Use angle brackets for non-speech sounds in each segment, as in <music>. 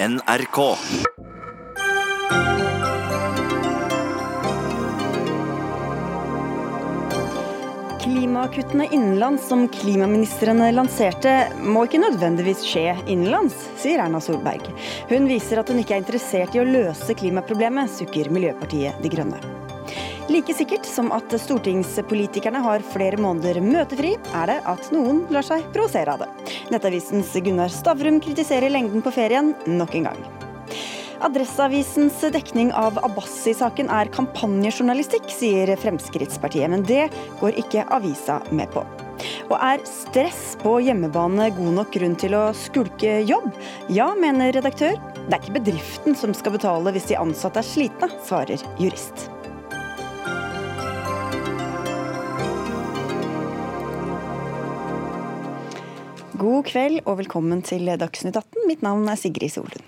NRK. Klimakuttene innenlands som klimaministeren lanserte, må ikke nødvendigvis skje innenlands, sier Erna Solberg. Hun viser at hun ikke er interessert i å løse klimaproblemet, sukker Miljøpartiet De Grønne. Like sikkert som at stortingspolitikerne har flere måneder møtefri, er det at noen lar seg provosere av det. Nettavisens Gunnar Stavrum kritiserer lengden på ferien nok en gang. Adresseavisens dekning av Abbasi-saken er kampanjejournalistikk, sier Fremskrittspartiet, men det går ikke avisa med på. Og er stress på hjemmebane god nok grunn til å skulke jobb? Ja, mener redaktør. Det er ikke bedriften som skal betale hvis de ansatte er slitne, svarer jurist. God kveld og velkommen til Dagsnytt 18. Mitt navn er Sigrid Solund.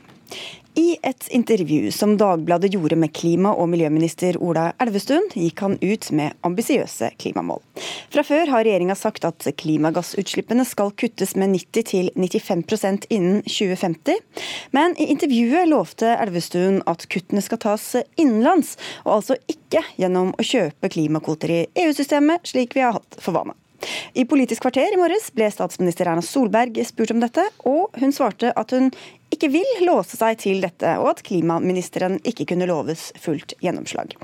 I et intervju som Dagbladet gjorde med klima- og miljøminister Ola Elvestuen, gikk han ut med ambisiøse klimamål. Fra før har regjeringa sagt at klimagassutslippene skal kuttes med 90-95% innen 2050. Men i intervjuet lovte Elvestuen at kuttene skal tas innenlands, og altså ikke gjennom å kjøpe klimakvoter i EU-systemet, slik vi har hatt for vane. I Politisk kvarter i morges ble statsminister Erna Solberg spurt om dette, og hun svarte at hun ikke vil låse seg til dette, og at klimaministeren ikke kunne loves fullt gjennomslag.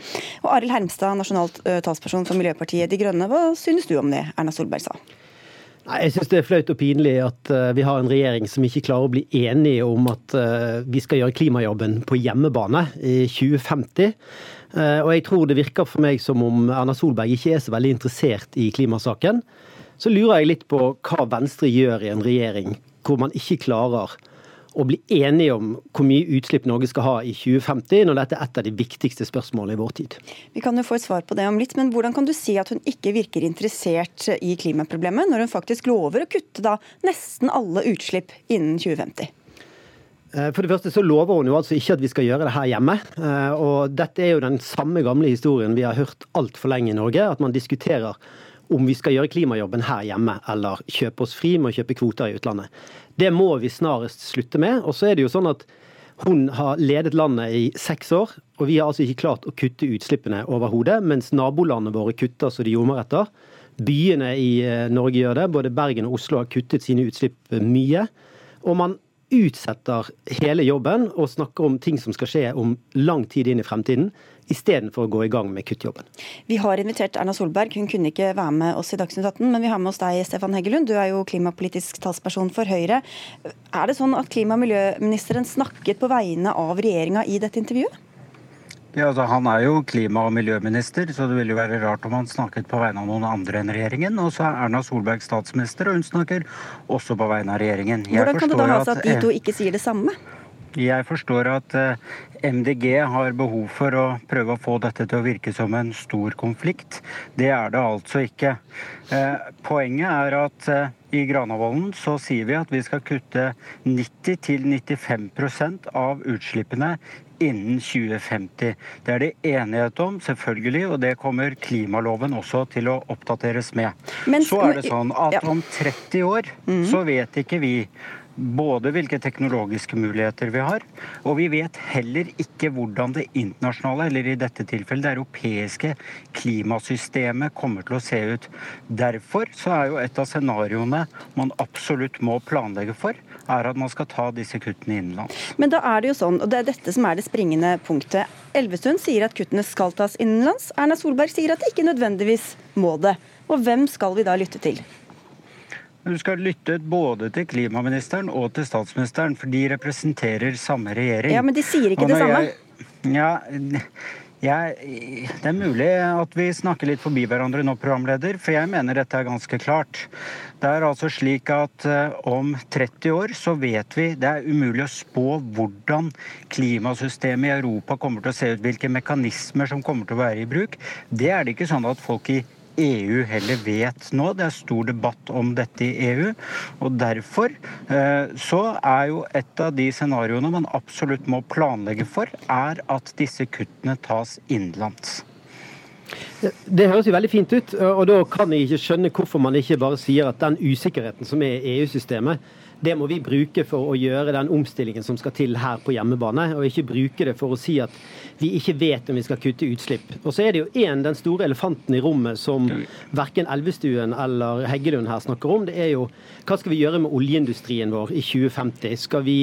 Og Arild Hermstad, nasjonalt talsperson for Miljøpartiet De Grønne, hva synes du om det Erna Solberg sa? Nei, Jeg synes det er flaut og pinlig at vi har en regjering som ikke klarer å bli enige om at vi skal gjøre klimajobben på hjemmebane i 2050. Og jeg tror det virker for meg som om Erna Solberg ikke er så veldig interessert i klimasaken. Så lurer jeg litt på hva Venstre gjør i en regjering hvor man ikke klarer å bli enige om hvor mye utslipp Norge skal ha i 2050, når dette er et av de viktigste spørsmålene i vår tid. Vi kan jo få et svar på det om litt, men hvordan kan du si at hun ikke virker interessert i klimaproblemet, når hun faktisk lover å kutte da nesten alle utslipp innen 2050? For det første så lover hun jo altså ikke at vi skal gjøre det her hjemme. Og dette er jo den samme gamle historien vi har hørt altfor lenge i Norge. At man diskuterer om vi skal gjøre klimajobben her hjemme eller kjøpe oss fri med å kjøpe kvoter i utlandet. Det må vi snarest slutte med. Og så er det jo sånn at hun har ledet landet i seks år, og vi har altså ikke klart å kutte utslippene overhodet, mens nabolandene våre kutter så de ljomer etter. Byene i Norge gjør det. Både Bergen og Oslo har kuttet sine utslipp mye. Og man utsetter hele jobben og snakker om ting som skal skje om lang tid inn i fremtiden, istedenfor å gå i gang med kuttjobben. Vi har invitert Erna Solberg, hun kunne ikke være med oss i Dagsnytt 18, men vi har med oss deg, Stefan Heggelund. Du er jo klimapolitisk talsperson for Høyre. Er det sånn at klima- og miljøministeren snakket på vegne av regjeringa i dette intervjuet? Ja, altså Han er jo klima- og miljøminister, så det ville jo være rart om han snakket på vegne av noen andre enn regjeringen. Og så er Erna Solberg statsminister, og hun snakker også på vegne av regjeringen. Jeg Hvordan kan det da ha seg at de to ikke sier det samme? Jeg forstår at MDG har behov for å prøve å få dette til å virke som en stor konflikt. Det er det altså ikke. Poenget er at i Granavolden så sier vi at vi skal kutte 90-95% av utslippene innen 2050. Det er det enighet om, selvfølgelig, og det kommer klimaloven også til å oppdateres med. Men, så er det sånn at om 30 år så vet ikke vi både hvilke teknologiske muligheter vi har, og vi vet heller ikke hvordan det internasjonale, eller i dette tilfellet det europeiske klimasystemet kommer til å se ut. Derfor så er jo et av scenarioene man absolutt må planlegge for, er at man skal ta disse kuttene innenlands. Men da er det jo sånn, og det er dette som er det springende punktet. Elvestuen sier at kuttene skal tas innenlands. Erna Solberg sier at det ikke nødvendigvis må det. Og hvem skal vi da lytte til? Du skal lytte både til klimaministeren og til statsministeren, for de representerer samme regjering. Ja, Men de sier ikke det samme? Jeg, ja, jeg, det er mulig at vi snakker litt forbi hverandre nå, programleder, for jeg mener dette er ganske klart. Det er altså slik at om 30 år så vet vi det er umulig å spå hvordan klimasystemet i Europa kommer til å se ut, hvilke mekanismer som kommer til å være i bruk. Det er det ikke sånn at folk i EU heller vet nå. Det er stor debatt om dette i EU. og Derfor så er jo et av de scenarioene man absolutt må planlegge for, er at disse kuttene tas innenlands. Det høres jo veldig fint ut, og da kan jeg ikke skjønne hvorfor man ikke bare sier at den usikkerheten som er i EU-systemet, det må vi bruke for å gjøre den omstillingen som skal til her på hjemmebane, og ikke bruke det for å si at vi ikke vet om vi skal kutte utslipp. Og så er det jo én, den store elefanten i rommet som verken Elvestuen eller Heggelund her snakker om. Det er jo hva skal vi gjøre med oljeindustrien vår i 2050? Skal vi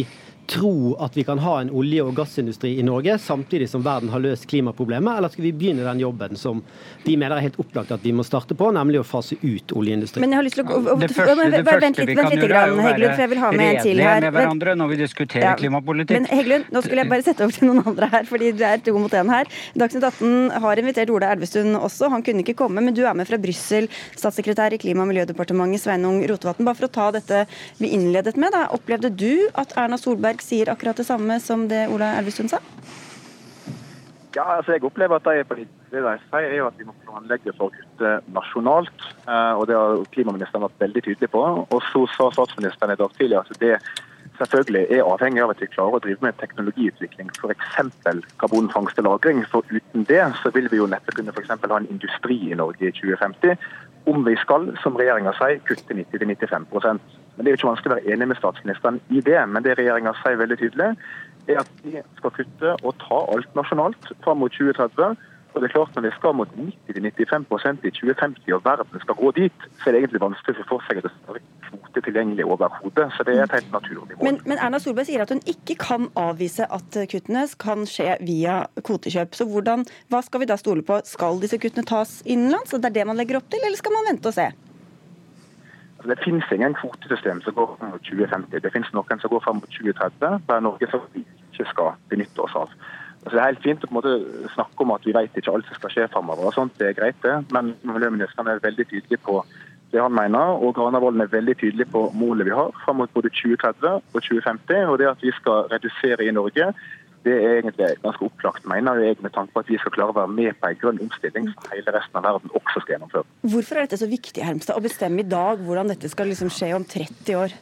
tro at vi kan ha en olje- og gassindustri i Norge samtidig som verden har løst klimaproblemet, eller skal vi begynne den jobben som vi mener er helt opplagt at vi må starte på, nemlig å fase ut oljeindustrien? Men jeg har lyst til å... Det første, det første vi kan gjøre, er å være redelige med hverandre når vi diskuterer ja, klimapolitikk. Men Heggelund, nå skulle jeg bare sette over til noen andre her, fordi det er to mot én her. Dagsnytt 18 har invitert Ola Elvestuen også, han kunne ikke komme, men du er med fra Brussel, statssekretær i Klima- og miljødepartementet Sveinung Rotevatn. Bare for å ta dette vi innledet med, da. opplevde du at Erna Solberg Solberg sier akkurat det samme som det Ola Elvestuen sa? Ja, altså jeg opplever at de, det de sier er at vi må planlegge for å kutte nasjonalt. Eh, og Det har klimaministeren vært veldig tydelig på. Og så sa statsministeren i dag tidlig at det selvfølgelig er avhengig av at vi klarer å drive med teknologiutvikling, f.eks. karbonfangst og -lagring. For uten det så vil vi jo neppe kunne for ha en industri i Norge i 2050. Om vi skal, som regjeringa sier, kutte 90-95% men Det er jo ikke vanskelig å være enig med statsministeren i det. Men det regjeringa sier veldig tydelig, er at vi skal kutte og ta alt nasjonalt fram mot 2030. Og det er klart Når vi skal mot 90-95% i 2050 og verden skal gå dit, så er det egentlig vanskelig å se for seg at det kvote tilgjengelig overhodet. Så det er et helt naturlig mål. Men, men, Erna Solberg sier at hun ikke kan avvise at kuttene kan skje via kvotekjøp. Så hvordan, hva skal vi da stole på? Skal disse kuttene tas innenlands? Det er det man legger opp til, eller skal man vente og se? Altså, det finnes ingen kvotesystem som går fram mot 2050. Det finnes noen som går fram mot 2030, der Norge ikke skal benytte oss av. Altså, det er helt fint å på en måte snakke om at vi vet ikke alt som skal skje framover. Det er greit, det. Men miljøministeren er veldig tydelig på det han mener, og Granavolden er veldig tydelig på målet vi har fram mot både 2030 og 2050. og det at vi skal redusere i Norge det er egentlig ganske opplagt, mener jeg, med tanke på at vi skal klare å være med på en grønn omstilling som hele resten av verden også skal gjennomføre. Hvorfor er dette så viktig Hermstad, å bestemme i dag hvordan dette skal liksom skje om 30 år?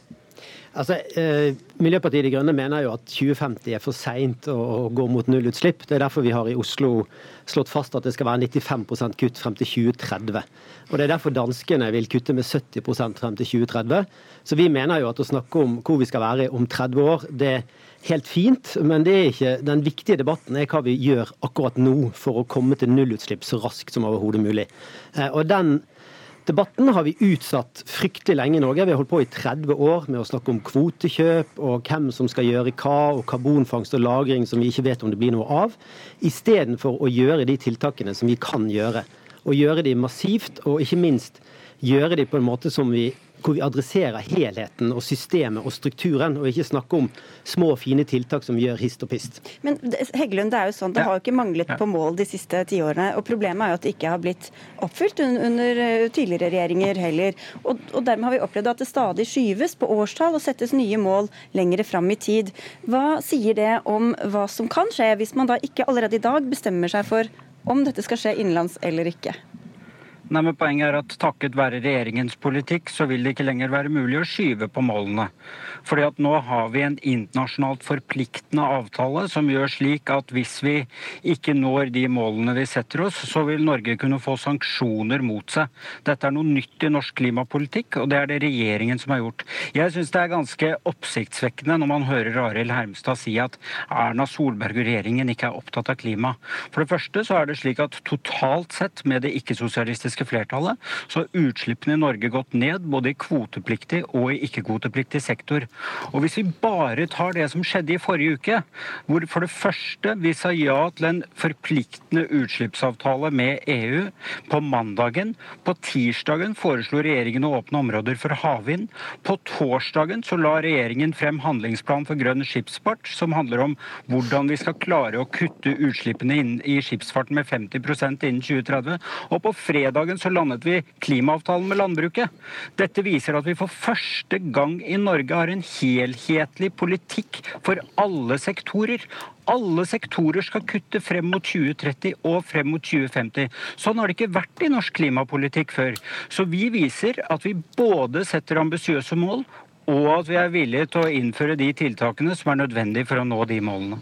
Altså, eh, Miljøpartiet De Grønne mener jo at 2050 er for seint å, gå mot nullutslipp. Det er derfor vi har i Oslo slått fast at det skal være 95 kutt frem til 2030. Og Det er derfor danskene vil kutte med 70 frem til 2030. Så vi mener jo at å snakke om hvor vi skal være om 30 år, det er helt fint. Men det er ikke, den viktige debatten er hva vi gjør akkurat nå for å komme til nullutslipp så raskt som overhodet mulig. Eh, og den Debatten har vi utsatt fryktelig lenge i Norge. Vi har holdt på i 30 år med å snakke om kvotekjøp og hvem som skal gjøre hva, og karbonfangst og -lagring som vi ikke vet om det blir noe av, istedenfor å gjøre de tiltakene som vi kan gjøre. Og gjøre de massivt, og ikke minst gjøre de på en måte som vi hvor vi adresserer helheten og systemet og strukturen, og ikke snakker om små, fine tiltak som gjør hist og pist. Men Heggelund, det er jo sånn, det har jo ikke manglet på mål de siste tiårene. og Problemet er jo at det ikke har blitt oppfylt under eh, tidligere regjeringer heller. Og, og dermed har vi opplevd at det stadig skyves på årstall og settes nye mål lengre fram i tid. Hva sier det om hva som kan skje, hvis man da ikke allerede i dag bestemmer seg for om dette skal skje innenlands eller ikke? Nei, men Poenget er at takket være regjeringens politikk, så vil det ikke lenger være mulig å skyve på målene. Fordi at nå har vi en internasjonalt forpliktende avtale som gjør slik at hvis vi ikke når de målene vi setter oss, så vil Norge kunne få sanksjoner mot seg. Dette er noe nytt i norsk klimapolitikk, og det er det regjeringen som har gjort. Jeg syns det er ganske oppsiktsvekkende når man hører Arild Hermstad si at Erna Solberg og regjeringen ikke er opptatt av klima. For det første så er det slik at totalt sett med det ikke-sosialistiske politiske flertallet, så har utslippene i Norge gått ned både i kvotepliktig og i ikke-kvotepliktig sektor. Og Hvis vi bare tar det som skjedde i forrige uke, hvor for det første vi sa ja til en forpliktende utslippsavtale med EU på mandagen. På tirsdagen foreslo regjeringen å åpne områder for havvind. På torsdagen så la regjeringen frem handlingsplan for grønn skipsfart, som handler om hvordan vi skal klare å kutte utslippene i skipsfarten med 50% innen 2030. Og på fredagen dagen så landet vi klimaavtalen med landbruket. Dette viser at vi for første gang i Norge har en helhetlig politikk for alle sektorer. Alle sektorer skal kutte frem mot 2030 og frem mot 2050. Sånn har det ikke vært i norsk klimapolitikk før. Så vi viser at vi både setter ambisiøse mål, og at vi er villige til å innføre de tiltakene som er nødvendige for å nå de målene.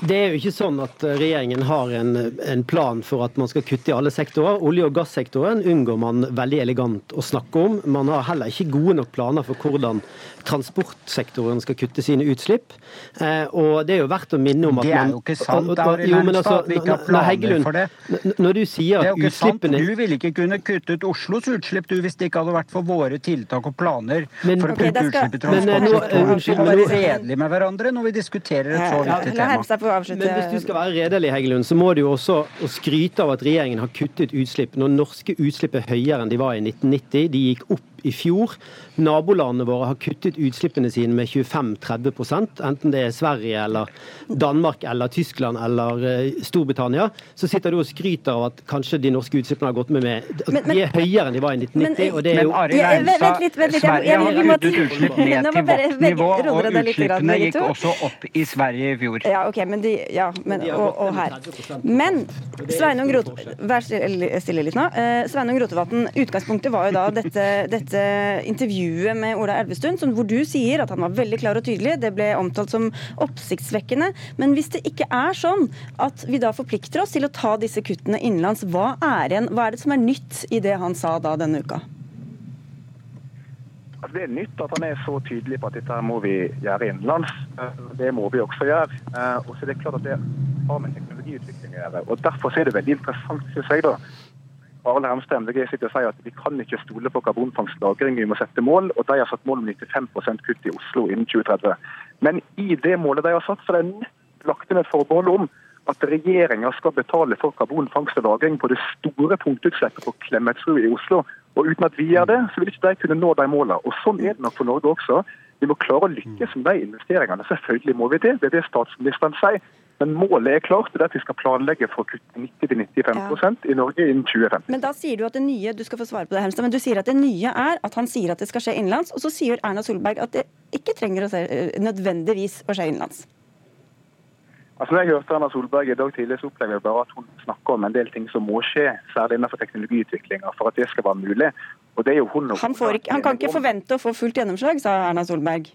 Det er jo ikke sånn at regjeringen har en, en, plan for at man skal kutte i alle sektorer. Olje- og gassektoren unngår man veldig elegant å snakke om. Man har heller ikke gode nok planer for hvordan transportsektoren skal kutte sine utslipp. Eh, og det er jo verdt å minne om at man Det er jo ikke sant, Arild jo, altså, at vi ikke har planer Heggelund, for det. Når du sier at utslippene Du ville ikke kunne kutte ut Oslos utslipp du, hvis det ikke hadde vært for våre tiltak og planer men, for å kutte okay, utslipp i transportsektoren. Vi må være redelige med hverandre når vi diskuterer et så viktig tema å avslutte Men hvis du skal være redelig, Heggelund, så må du jo også skryte av at regjeringen har kuttet utslipp når norske utslipp er høyere enn de var i 1990. De gikk opp i fjor. Nabolandene våre har kuttet utslippene sine med 25-30 enten det er Sverige eller Danmark eller Tyskland eller eh, Storbritannia. Så sitter du og skryter av at kanskje de norske utslippene har gått med med men, men, De er høyere enn de var i 1990. Men, og det er jo... Sverige har kuttet utslipp ned til vårt nivå, og utslippene gikk også opp i Sverige i fjor. Ja, ok, men de, ja, men, og, og her. Men Sveinung Rotevatn Vær stille litt nå. Uh, Sveinung Rotevatn, utgangspunktet var jo da dette, dette intervjuet med Ola Elvestuen, hvor du sier at han var veldig klar og tydelig. Det ble omtalt som oppsiktsvekkende. Men hvis det ikke er sånn at vi da forplikter oss til å ta disse kuttene innenlands, hva er, en, hva er det som er nytt i det han sa da denne uka? Altså, det er nytt at han er så tydelig på at dette må vi gjøre innenlands. Det må vi også gjøre. Eh, og så er det klart at det har med teknologiutvikling å gjøre. Og Derfor er det veldig interessant, synes jeg, da, Arild Hermstad MDG sitter og sier at vi kan ikke stole på karbonfangst vi må sette mål. og De har satt mål om 95 kutt i Oslo innen 2030. Men i det målet de har satt, så er det lagt inn et forbehold om at regjeringa skal betale for karbonfangst og -lagring på det store punktutslippet på Klemetsrud i Oslo. Og Uten at vi gjør det, så vil ikke de kunne nå de målene. Og Sånn er det nok for Norge også. Vi må klare å lykkes med de investeringene. Selvfølgelig må vi det. Det er det statsministeren sier. Men målet er klart, det er at vi skal planlegge for å kutte 90-95 ja. i Norge innen 2050. Men da sier du at det nye du skal få svare på det, Helmstad, men du sier at det nye er at han sier at det skal skje innenlands, og så sier Erna Solberg at det ikke trenger å se, eh, nødvendigvis å skje innenlands. Altså, når jeg hørte Erna Solberg i dag tidlig, så opplever jeg bare at hun snakker om en del ting som må skje, særlig innenfor teknologiutviklinga, for at det skal være mulig. Og det er jo hun, han, ikke, han kan ikke forvente å få fullt gjennomslag, sa Erna Solberg.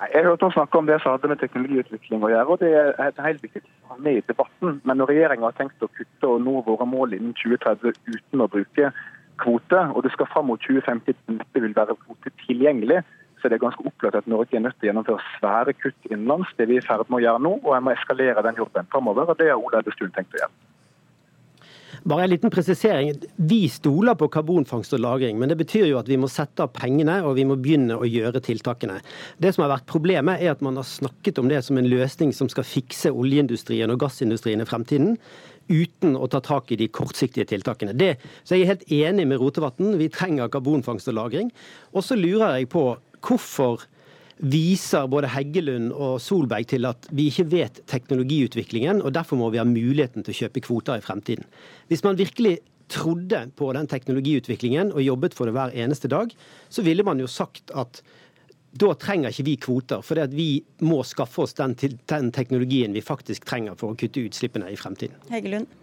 Jeg hørte hun snakke om det som hadde med teknologiutvikling å gjøre. og Det er helt viktig å ha med i debatten. Men når regjeringa har tenkt å kutte og nå våre mål innen 2030 uten å bruke kvote, og det skal fram mot 2050 dette vil være kvote tilgjengelig, så det er ganske opplagt at Norge er nødt til å gjennomføre svære kutt innenlands. Det vi er i ferd med å gjøre nå, og jeg må eskalere den jobben framover. og Det har Ola Elvestuen tenkt å gjøre. Bare en liten presisering. Vi stoler på karbonfangst og -lagring, men det betyr jo at vi må sette av pengene og vi må begynne å gjøre tiltakene. Det som har vært Problemet er at man har snakket om det som en løsning som skal fikse oljeindustrien og gassindustrien i fremtiden uten å ta tak i de kortsiktige tiltakene. Det, så Jeg er helt enig med Rotevatn. Vi trenger karbonfangst og -lagring. Og så lurer jeg på hvorfor viser både Heggelund og Solberg til at vi ikke vet teknologiutviklingen, og derfor må vi ha muligheten til å kjøpe kvoter i fremtiden. Hvis man virkelig trodde på den teknologiutviklingen og jobbet for det hver eneste dag, så ville man jo sagt at da trenger ikke vi kvoter, for vi må skaffe oss den, den teknologien vi faktisk trenger for å kutte utslippene i fremtiden. Heggelund.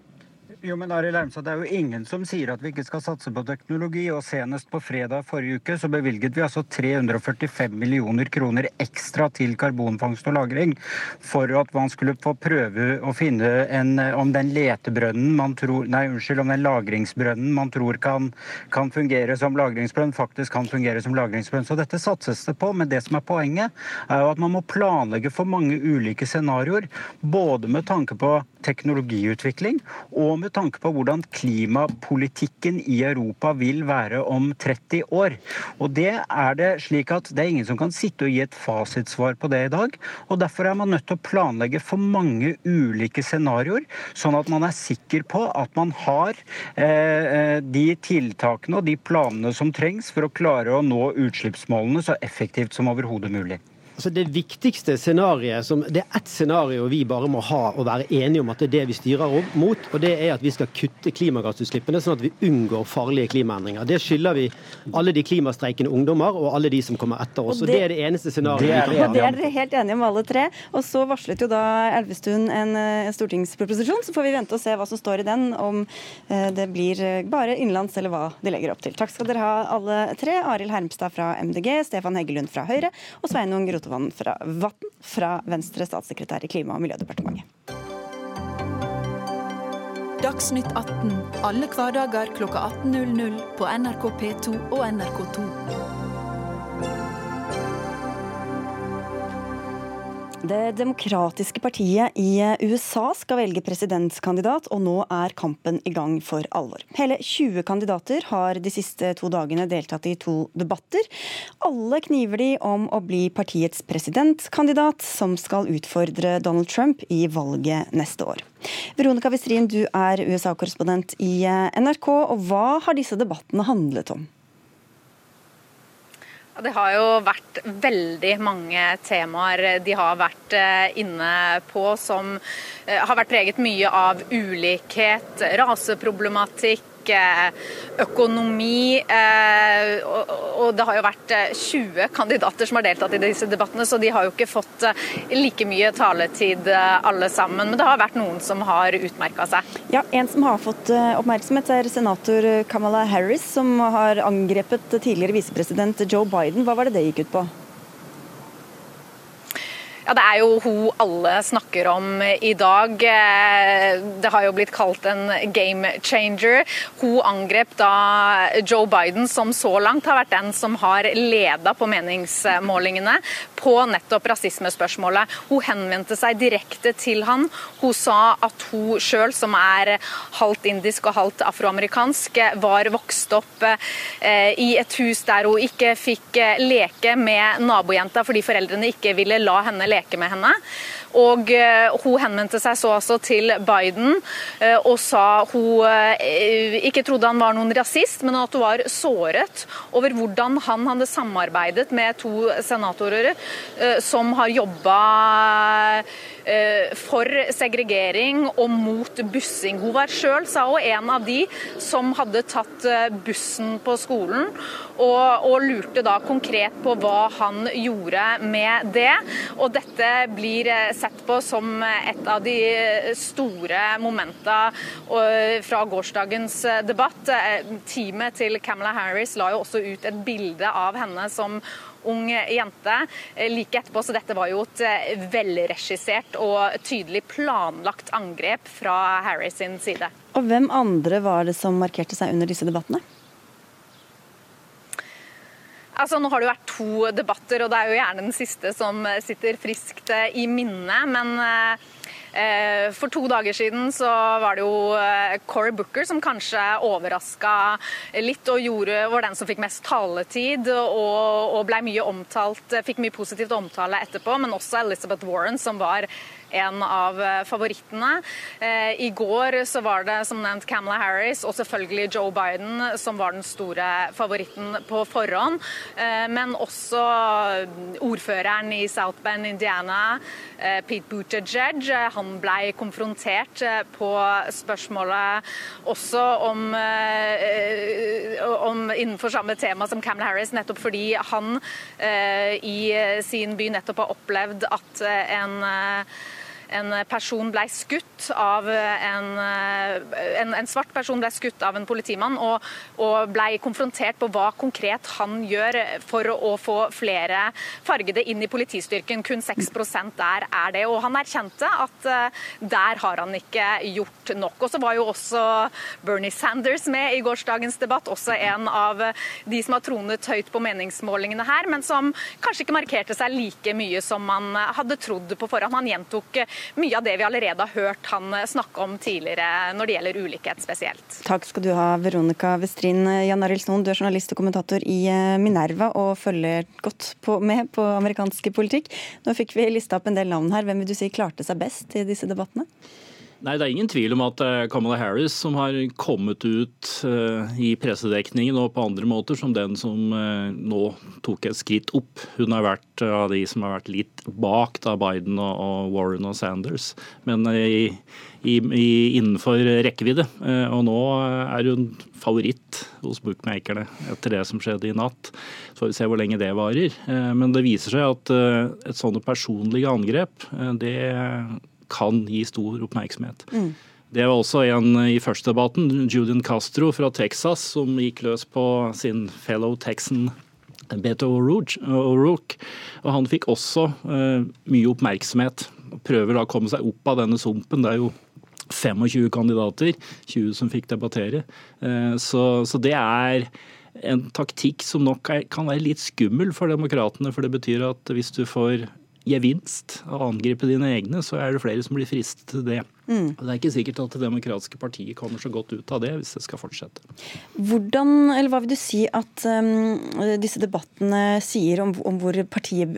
Jo, men Ari Leimstad, Det er jo ingen som sier at vi ikke skal satse på teknologi. og Senest på fredag forrige uke så bevilget vi altså 345 millioner kroner ekstra til karbonfangst og -lagring for at man skulle få prøve å finne en, om den letebrønnen man tror, nei, unnskyld, om den lagringsbrønnen man tror kan, kan fungere som lagringsbrønn, faktisk kan fungere som lagringsbrønn. Så dette satses det på. Men det som er poenget, er jo at man må planlegge for mange ulike scenarioer. Både med tanke på teknologiutvikling og med tanke på hvordan klimapolitikken i Europa vil være om 30 år. Og det er det slik at det er ingen som kan sitte og gi et fasitsvar på det i dag. og Derfor er man nødt til å planlegge for mange ulike scenarioer, sånn at man er sikker på at man har eh, eh de tiltakene og de planene som trengs for å klare å nå utslippsmålene så effektivt som overhodet mulig. Altså det viktigste scenarioet, som, det er ett scenario vi bare må ha og være enige om at det er det vi styrer mot, og det er at vi skal kutte klimagassutslippene sånn at vi unngår farlige klimaendringer. Det skylder vi alle de klimastreikende ungdommer og alle de som kommer etter oss. og Det, det er det eneste scenarioet vi kan ha. Det er dere helt enige om alle tre. Og så varslet jo da Elvestuen en, en stortingsproposisjon, så får vi vente og se hva som står i den, om eh, det blir eh, bare innenlands eller hva de legger opp til. Takk skal dere ha alle tre. Arild Hermstad fra MDG, Stefan Heggelund fra Høyre og Sveinung Rotevatn Rotevatn fra, fra Venstre, statssekretær i Klima- og miljødepartementet. Dagsnytt 18 alle hverdager kl 18.00 på NRK P2 og NRK2. Det demokratiske partiet i USA skal velge presidentkandidat, og nå er kampen i gang for alvor. Hele 20 kandidater har de siste to dagene deltatt i to debatter. Alle kniver de om å bli partiets presidentkandidat, som skal utfordre Donald Trump i valget neste år. Veronica Westrin, du er USA-korrespondent i NRK, og hva har disse debattene handlet om? Det har jo vært veldig mange temaer. De har vært eh, inne på som eh, har vært preget mye av ulikhet, raseproblematikk, økonomi. Eh, og det har jo vært 20 eh, kandidater som har deltatt i disse debattene, så de har jo ikke fått eh, like mye taletid alle sammen. Men det har vært noen som har utmerka seg. Ja, En som har fått oppmerksomhet, er senator Kamala Harris, som har angrepet tidligere visepresident Joe Biden. Hva var det det gikk ut på? Ja, Det er jo hun alle snakker om i dag. Eh, det har jo blitt kalt en game changer. Hun angrep da Joe Biden, som så langt har vært den som har leda på meningsmålingene på nettopp rasismespørsmålet. Hun henvendte seg direkte til han. Hun sa at hun sjøl, som er halvt indisk og halvt afroamerikansk, var vokst opp eh, i et hus der hun ikke fikk leke med nabojenta fordi foreldrene ikke ville la henne leke leke med henne. Og eh, Hun henvendte seg så altså til Biden eh, og sa hun eh, ikke trodde han var noen rasist, men at hun var såret over hvordan han hadde samarbeidet med to senatorer som har jobba for segregering og mot bussing. Hun var sjøl, sa hun, en av de som hadde tatt bussen på skolen, og, og lurte da konkret på hva han gjorde med det. Og dette blir sett på som et av de store momenta fra gårsdagens debatt. Teamet til Camilla Harris la jo også ut et bilde av henne som ung jente like etterpå, så dette var jo et velregissert og tydelig planlagt angrep fra Harry sin side. Og hvem andre var det som markerte seg under disse debattene? Altså, nå har det jo vært to debatter, og det er jo gjerne den siste som sitter friskt eh, i minnet. Men eh, for to dager siden så var det jo Core Cory Booker som kanskje overraska litt, og gjorde, var den som fikk mest taletid og, og ble mye omtalt, fikk mye positivt omtale etterpå. Men også Elizabeth Warren, som var en av eh, favorittene. Eh, I går så var det som nevnt Camilla Harris og selvfølgelig Joe Biden som var den store favoritten på forhånd. Eh, men også ordføreren i South Bend, Indiana, Pete Buttigieg, han ble konfrontert på spørsmålet også om, om innenfor samme tema som Camilla Harris, nettopp fordi han i sin by nettopp har opplevd at en en person ble skutt av en, en, en, svart person ble skutt av en politimann, og, og ble konfrontert på hva konkret han gjør for å få flere fargede inn i politistyrken. Kun 6 der er det. Og han erkjente at eh, der har han ikke gjort nok. Og så var jo også Bernie Sanders med i gårsdagens debatt, også en av de som har tronet høyt på meningsmålingene her, men som kanskje ikke markerte seg like mye som man hadde trodd på forhånd. Han gjentok mye av det vi allerede har hørt han snakke om tidligere når det gjelder ulikhet spesielt. Takk skal du ha, Veronica Westrin. Jan Arild Snoen, du er journalist og kommentator i eh, Minerva og følger godt på, med på amerikansk politikk. Nå fikk vi lista opp en del navn her. Hvem vil du si klarte seg best i disse debattene? Nei, Det er ingen tvil om at eh, Kamala Harris, som har kommet ut eh, i pressedekningen og på andre måter som den som eh, nå tok et skritt opp. Hun har vært av de som har vært litt bak da Biden og Warren og Sanders, men i, i, innenfor rekkevidde. Og nå er hun favoritt hos bookmakerne etter det som skjedde i natt. Så får vi se hvor lenge det varer. Men det viser seg at et sånt personlig angrep, det kan gi stor oppmerksomhet. Mm. Det var også en i første debatten, Julian Castro fra Texas, som gikk løs på sin fellow Texan Beto O'Rourke. Og han fikk også mye oppmerksomhet. Prøver da å komme seg opp av denne sumpen. Det er jo 25 kandidater, 20 som fikk debattere. Så, så det er en taktikk som nok er, kan være litt skummel for demokratene. For det betyr at hvis du får gevinst av å angripe dine egne, så er det flere som blir fristet til det. Mm. Det er ikke sikkert at Det demokratiske partiet kommer så godt ut av det, hvis det skal fortsette. Hvordan, eller Hva vil du si at um, disse debattene sier om, om, hvor partiet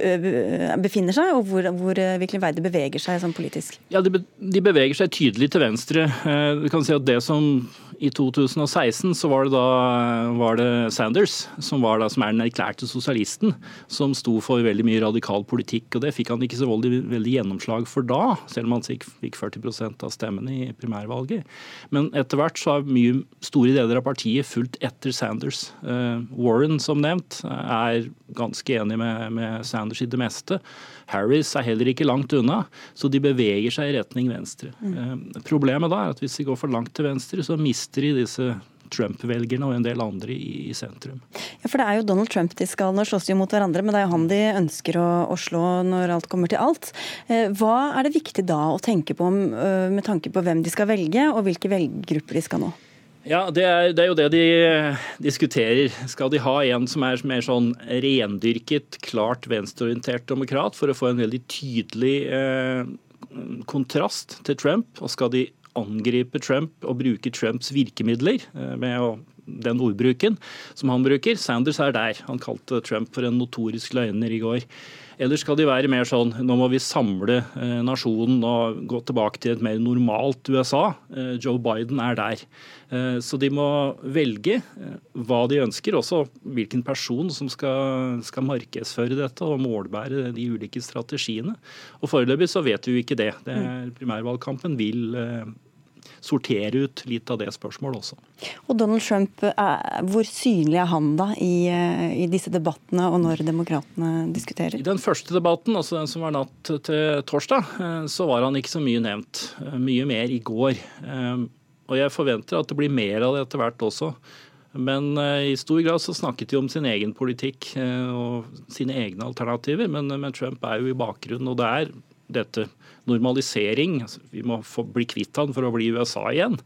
befinner seg, og hvor, hvor hvilken vei det beveger seg sånn politisk? Ja, de, de, beveger seg tydelig til venstre. Uh, du kan si at det som i 2016 så var det da var det Sanders, som, var da, som er den erklærte sosialisten, som sto for veldig mye radikal politikk. og Det fikk han ikke så veldig, veldig gjennomslag for da, selv om han fikk 40% av stemmene i primærvalget. Men etter hvert så har mye store deler av partiet fulgt etter Sanders. Uh, Warren, som nevnt, er ganske enig med, med, Sanders i det meste. Harris er heller ikke langt unna, så de beveger seg i retning venstre. Mm. Uh, problemet da er at hvis de går for langt til venstre, så mister de disse Trump-velgerne og en del andre i, sentrum. Ja, For det er jo Donald Trump de skal Nå slåss de jo mot hverandre, men det er jo han de ønsker å, å, slå når alt kommer til alt. Eh, hva er det viktig da å tenke på eh, med tanke på hvem de skal velge, og hvilke velgergrupper de skal nå? Ja, det er, det er, jo det de diskuterer. Skal de ha en som er mer sånn rendyrket, klart venstreorientert demokrat, for å få en veldig tydelig eh, kontrast til Trump? Og skal de angripe Trump og bruke Trumps virkemidler eh, med den ordbruken som han bruker. Sanders er der. Han kalte Trump for en notorisk løgner i går. Eller skal de være mer sånn nå må vi samle eh, nasjonen og gå tilbake til et mer normalt USA. Eh, Joe Biden er der. Eh, så de må velge hva de ønsker, også hvilken person som skal, skal markedsføre dette og målbære de ulike strategiene. Og Foreløpig så vet vi jo ikke det. det primærvalgkampen vil sortere ut litt av det spørsmålet også. Og Donald Trump, Hvor synlig er han da i, i disse debattene og når demokratene diskuterer? I den første debatten, altså den som var natt til torsdag, eh, så var han ikke så mye nevnt. Eh, mye mer i går. Eh, og jeg forventer at det blir mer av det etter hvert også. Men i stor grad så snakket de om sin egen politikk og sine egne alternativer. Men, men Trump er jo i bakgrunnen, og det er dette normalisering. Altså, vi må få bli kvitt han for å bli USA igjen.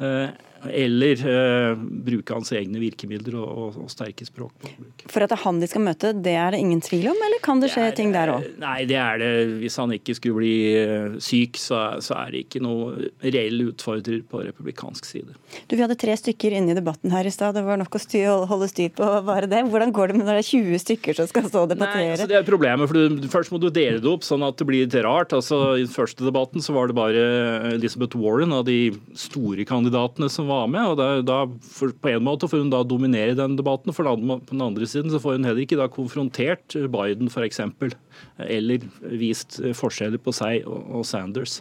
Eh, eller uh, bruke hans egne virkemidler og, og, sterke språkbruk. For at det er han de skal møte, det er det ingen tvil om, eller kan det skje det er, ting der òg? Nei, det er det. Hvis han ikke skulle bli syk, så, så, er det ikke noe reell utfordrer på republikansk side. Du, Vi hadde tre stykker inne i debatten her i stad. Det var nok å styr, holde styr på bare det. Hvordan går det med når det er 20 stykker som skal stå og debattere? Nei, altså, det er problemet, for du, Først må du dele det opp sånn at det blir litt rart. Altså, første debatten så var det bare Elizabeth Warren av de store kandidatene som var med. og da, da for, På en måte får hun da dominere den debatten, for da, på den andre siden så får hun heller ikke da konfrontert Biden f.eks. Eller vist forskjeller på seg og, Sanders.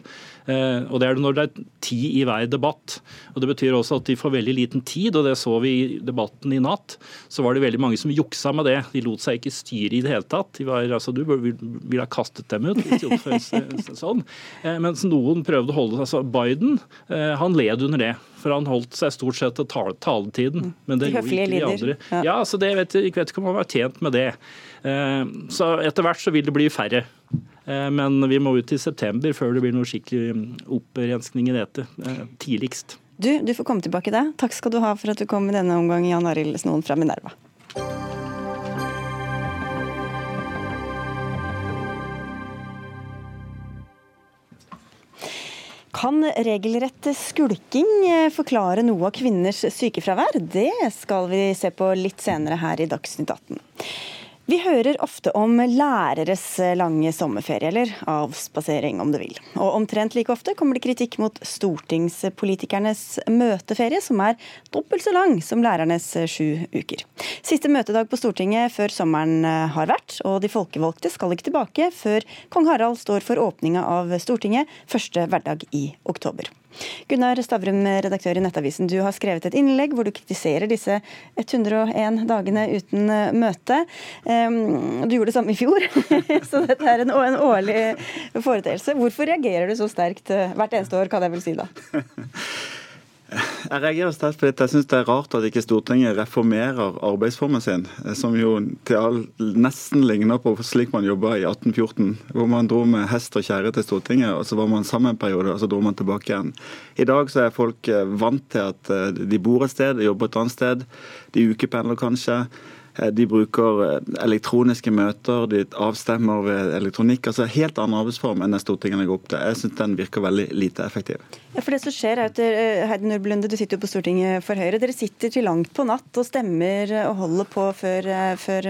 Eh, og Det er det når det er ti i hver debatt. og Det betyr også at de får veldig liten tid, og det så vi i debatten i natt. Så var det veldig mange som juksa med det. De lot seg ikke styre i det hele tatt. De var, altså, du ville ha kastet dem ut de seg <laughs> sånn. Eh, mens noen prøvde å holde altså Biden eh, han led under det. For han holdt seg stort sett til taletiden. Men det gjorde ikke de andre. Ja, ja så det vet, Jeg vet ikke om han var tjent med det. Eh, så etter hvert så vil det bli færre. Eh, men vi må ut i september før det blir noe skikkelig mm, opprenskning i dette. Eh, tidligst. Du, du får komme tilbake da. Takk skal du ha for at du kom i denne omgang, Jan Arild Snoen fra Minerva. Kan regelrett skulking forklare noe av kvinners sykefravær? Det skal vi se på litt senere her i Dagsnytt 18. Vi hører ofte om læreres lange sommerferie, eller avspasering om du vil. Og omtrent like ofte kommer det kritikk mot stortingspolitikernes møteferie, som er dobbelt så lang som lærernes sju uker. Siste møtedag på Stortinget før sommeren har vært, og de folkevalgte skal ikke tilbake før kong Harald står for åpninga av Stortinget første hverdag i oktober. Gunnar Stavrum, redaktør i Nettavisen. Du har skrevet et innlegg hvor du kritiserer disse 101 dagene uten eh, møte. Du gjorde det samme i fjor, <laughs> så dette er en, årlig foreteelse. Hvorfor reagerer du så sterkt eh, hvert eneste år, kan jeg vel si da? <laughs> Jeg reagerer sterkt fordi jeg syns det er rart at ikke Stortinget reformerer arbeidsformen sin, eh, som jo til all, nesten ligner på slik man jobba i 1814, hvor man dro med hest og kjerre til Stortinget, og så var man sammen en periode, og så dro man tilbake igjen. I dag så er folk eh, vant til at de bor et sted, jobber et annet sted, de ukependler kanskje. Eh, de bruker eh, elektroniske møter, de avstemmer ved elektronikk. altså Helt annen arbeidsform enn det Stortinget legger opp til. Jeg syns den virker veldig lite effektiv. Ja, for det som skjer er at eh, Heidi Nordblunde, du sitter jo på Stortinget for Høyre. Dere sitter til langt på natt og stemmer og holder på før, før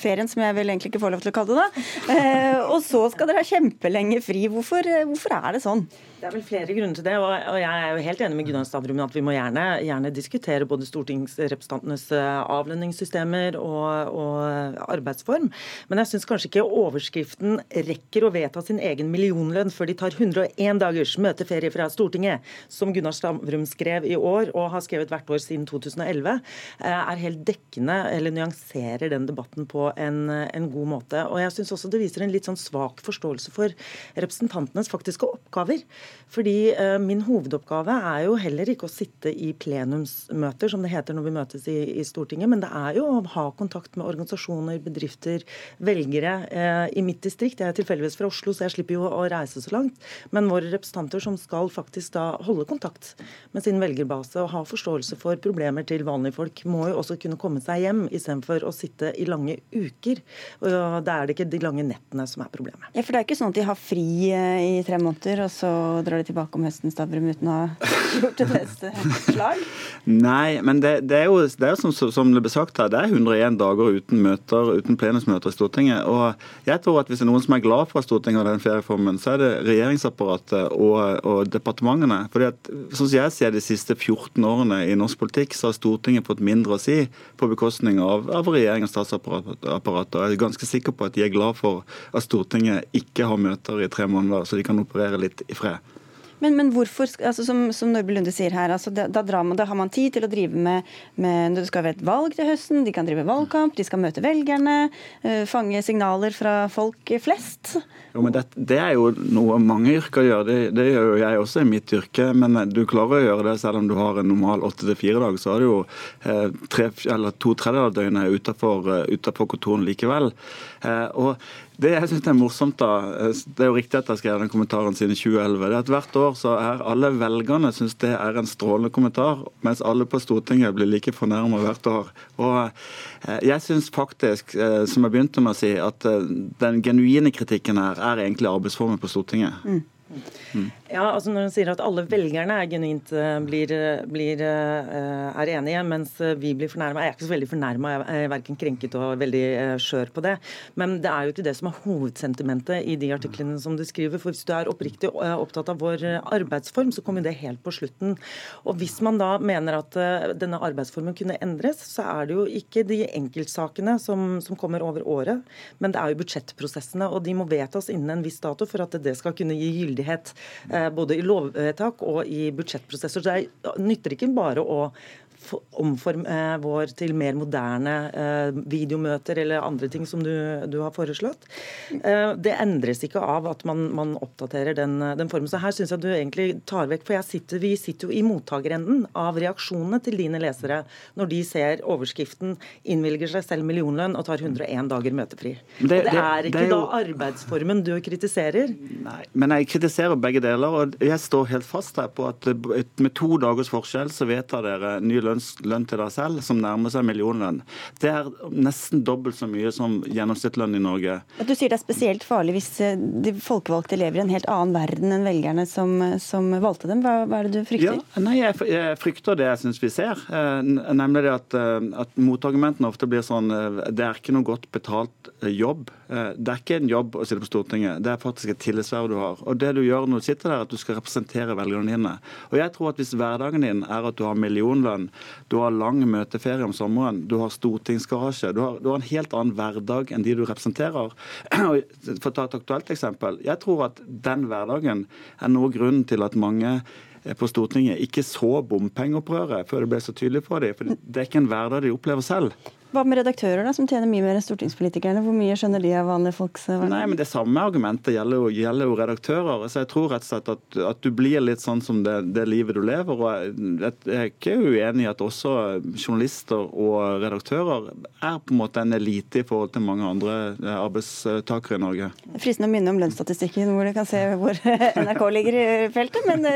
ferien, som jeg vel egentlig ikke får lov til å kalle det. da. Og så skal dere ha kjempelenge fri. Hvorfor, hvorfor er det sånn? Det er vel flere grunner til det. og Jeg er jo helt enig med Gunnar Stavrum at vi må gjerne, gjerne diskutere både stortingsrepresentantenes eh, avlønningssystemer og, og arbeidsform. Men jeg syns kanskje ikke overskriften rekker å vedta sin egen millionlønn før de tar 101 dagers møteferie fra Stortinget, som Gunnar Stavrum skrev i år og har skrevet hvert år siden 2011, eh, er helt dekkende eller nyanserer den debatten på en, en god måte. Og jeg syns også det viser en litt sånn svak forståelse for representantenes faktiske oppgaver. Fordi eh, Min hovedoppgave er jo heller ikke å sitte i plenumsmøter, som det heter når vi møtes i, i Stortinget, men det er jo å ha kontakt med organisasjoner, bedrifter, velgere. Eh, I mitt distrikt, jeg er tilfeldigvis fra Oslo, så jeg slipper jo å reise så langt, men våre representanter som skal faktisk da holde kontakt med sin velgerbase og ha forståelse for problemer til vanlige folk, må jo også kunne komme seg hjem istedenfor å sitte i lange uker. Og Da er det ikke de lange nettene som er problemet. Ja, For det er ikke sånn at de har fri eh, i tre måneder, og så drar de tilbake om høsten, Stavrum, uten å ha gjort et neste slag? <laughs> Nei, men det, det, er jo, det er som, som, det ble sagt her, det er 101 dager uten møter, uten plenumsmøter i Stortinget. Og jeg tror at hvis det er noen som er glad for Stortinget har den ferieformen, så er det regjeringsapparatet og, og departementene. Fordi at, sånn som jeg ser de siste 14 årene i norsk politikk, så har Stortinget fått mindre å si på bekostning av, av regjering og statsapparatet. Og jeg er ganske sikker på at de er glad for at Stortinget ikke har møter i tre måneder, så de kan operere litt i fred. Men, men hvorfor, altså som, som Nordby Lunde sier her, altså da, da, man, da, har man tid til å drive med, med Det skal være et valg til høsten, de kan drive valgkamp, de skal møte velgerne, uh, fange signaler fra folk flest. Jo, men det, det, er jo noe mange yrker gjør. Det, det, gjør jo jeg også i mitt yrke. Men du klarer å gjøre det selv om du har en normal åtte til fire-dag. Så har du jo eh, tre, eller to tredjedeler av døgnet utenfor, uh, likevel. Eh, og det jeg synes er morsomt, da, eh, det er jo riktig at jeg skrev den kommentaren siden 2011, det er at hvert år så er alle velgerne synes det er en strålende kommentar, mens alle på Stortinget blir like fornærma hvert år. Og eh, jeg synes faktisk, eh, som jeg begynte med å si, at den genuine kritikken her er egentlig arbeidsformen på Stortinget. Mm. Mm. Ja, altså Når hun sier at alle velgerne er genuint eh, blir, eh, blir, eh, er enige, mens vi blir fornærma Jeg er ikke så veldig fornærma, jeg er verken krenket og veldig skjør på det. Men det er jo ikke det som er hovedsentimentet i de artiklene som du skriver. For hvis du er oppriktig opptatt av vår arbeidsform, så kommer det helt på slutten. Og hvis man da mener at denne arbeidsformen kunne endres, så er det jo ikke de enkeltsakene som, som kommer over året, men det er jo budsjettprosessene. Og de må vedtas innen en viss dato for at det skal kunne gi gyldighet Eh, både i lovvedtak og i budsjettprosesser. Så det nytter ikke bare å omforme eh, vår til mer moderne eh, videomøter eller andre ting som du, du har foreslått. Eh, det endres ikke av at man, man oppdaterer den, den, formen. Så her syns jeg du egentlig tar vekk For sitter, vi sitter jo i mottakerenden av reaksjonene til dine lesere når de ser overskriften 'innvilger seg selv millionlønn og tar 101 dager møtefri'. Det, det, det er ikke det er jo... da arbeidsformen du kritiserer? Nei, men jeg kritiserer begge deler. og Jeg står helt fast her på at med to dagers forskjell så vedtar dere ny lønn lønn til deg selv, som nærmer seg millionlønn. Det er nesten dobbelt så mye som gjennomsnittslønn i Norge. Du sier det er spesielt farlig hvis eh, de folkevalgte lever i en helt annen verden enn velgerne som, som valgte dem. Hva, hva, er det du frykter? Ja, nei, jeg, jeg frykter det jeg syns vi ser. Eh, nemlig det at, eh, at motargumentene ofte blir sånn Det er ikke noe godt betalt jobb. Det er ikke en jobb å sitte på Stortinget, det er faktisk et tillitsverv du har. Og det du gjør når du sitter der, er at du skal representere velgerne dine. Og jeg tror at hvis hverdagen din er at du har millionlønn, du har lang møteferie om sommeren, du har stortingsgarasje. Du har, du har en helt annen hverdag enn de du representerer. <clears throat> For å ta et aktuelt eksempel. Jeg tror at den hverdagen er noe grunn til at mange på Stortinget ikke så bompengeopprøret før det ble så tydelig for dem. For det er ikke en hverdag de opplever selv. Hva med redaktører, da, som tjener mye mer enn stortingspolitikerne? Hvor mye skjønner de av vanlige folks hverdag? Nei, men Det samme argumentet gjelder jo, gjelder jo redaktører. Så Jeg tror rett og slett at, at du blir litt sånn som det, det, livet du lever. og Jeg, jeg er ikke uenig i at også journalister og redaktører er på en måte en elite i forhold til mange andre eh, arbeidstakere i Norge. Fristende å minne om lønnsstatistikken, hvor du kan se hvor <laughs> NRK ligger i feltet, men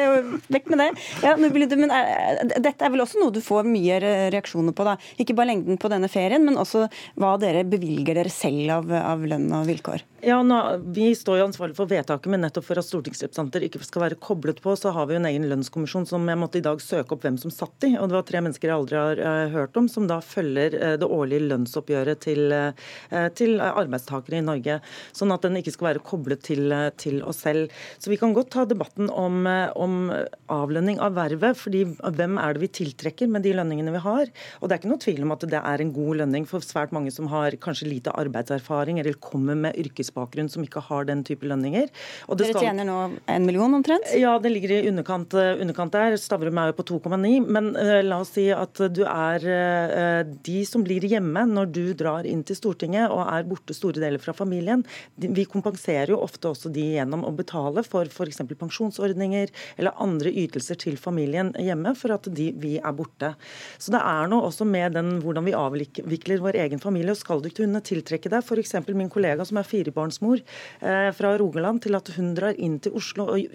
vekk med det. Ja, men er, dette er vel også noe du får mye reaksjoner på, da. Ikke bare lengden på denne ferien, men også hva dere bevilger dere selv av, av lønn og vilkår. Ja, nå, Vi står jo ansvarlig for vedtaket, men nettopp for at stortingsrepresentanter ikke skal være koblet på, så har vi jo en egen lønnskommisjon som jeg måtte i dag søke opp hvem som satt i. og Det var tre mennesker jeg aldri har uh, hørt om, som da følger uh, det årlige lønnsoppgjøret til, uh, til, arbeidstakere i Norge. Sånn at den ikke skal være koblet til, til oss selv. Så vi kan godt ta debatten om, om avlønning av vervet, fordi hvem er det vi tiltrekker med de lønningene vi har? Og det er ikke noe tvil om at det er en god lønning for svært mange som har kanskje lite arbeidserfaring eller kommer med yrkesbakgrunn som ikke har den type lønninger. Dere skal... tjener nå en million omtrent? Ja, det ligger i underkant, eh, underkant der. Stavrum er jo på 2,9. Men uh, la oss si at du er uh, de som blir hjemme når du drar inn til Stortinget og er borte store deler fra familien. Vi kompenserer jo ofte også de gjennom å betale for f.eks. pensjonsordninger eller andre ytelser til familien hjemme for at de, vi er borte. Så det er noe også med den, hvordan vi avvikler vår egen familie. og Skal du kunne tiltrekke deg f.eks. min kollega som er firebarnsmor eh, fra Rogaland til at hun drar inn til Oslo og,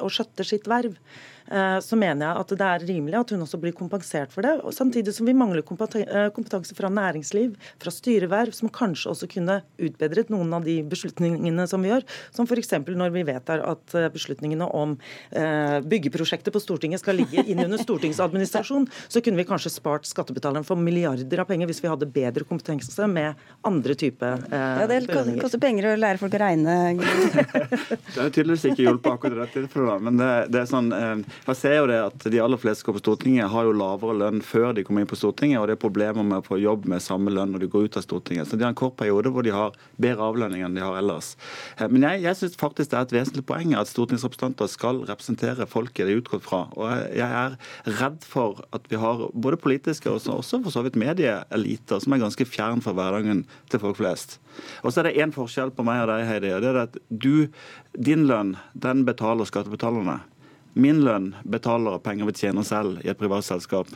og skjøtter sitt verv. Eh, så mener jeg at det er rimelig at hun også blir kompensert for det. Samtidig som vi mangler eh, kompetanse fra næringsliv, fra styreverv, som kanskje også kunne utbedret noen av de beslutningene som vi gjør. Som f.eks. når vi vedtar at eh, beslutningene om byggeprosjektet på Stortinget skal ligge inn under stortingsadministrasjon, så kunne vi kanskje spart skattebetalerne for milliarder av penger hvis vi hadde bedre kompetanse med andre typer eh, Ja, Det koster penger å lære folk å regne. det har tydeligvis ikke hjulpet akkurat i dette tilfellet, men det, det er sånn jeg ser jo det at De aller fleste som går på Stortinget har jo lavere lønn før de kommer inn på Stortinget, og det er problemer med å få jobb med samme lønn når de går ut av Stortinget. Så De har en kort periode hvor de har bedre avlønning enn de har ellers. Eh, men jeg, jeg syns faktisk det er et vesentlig poeng at stortingsrepresentanter skal representere folket de er utgått fra. Og Jeg er redd for at vi har både politiske og også for så vidt medieeliter som er ganske fjern fra hverdagen til folk flest. Og så er det én forskjell på meg og deg, Heidi. og det er at du, Din lønn den betaler skattebetalerne. Min lønn betaler penger vi tjener selv i et privat selskap.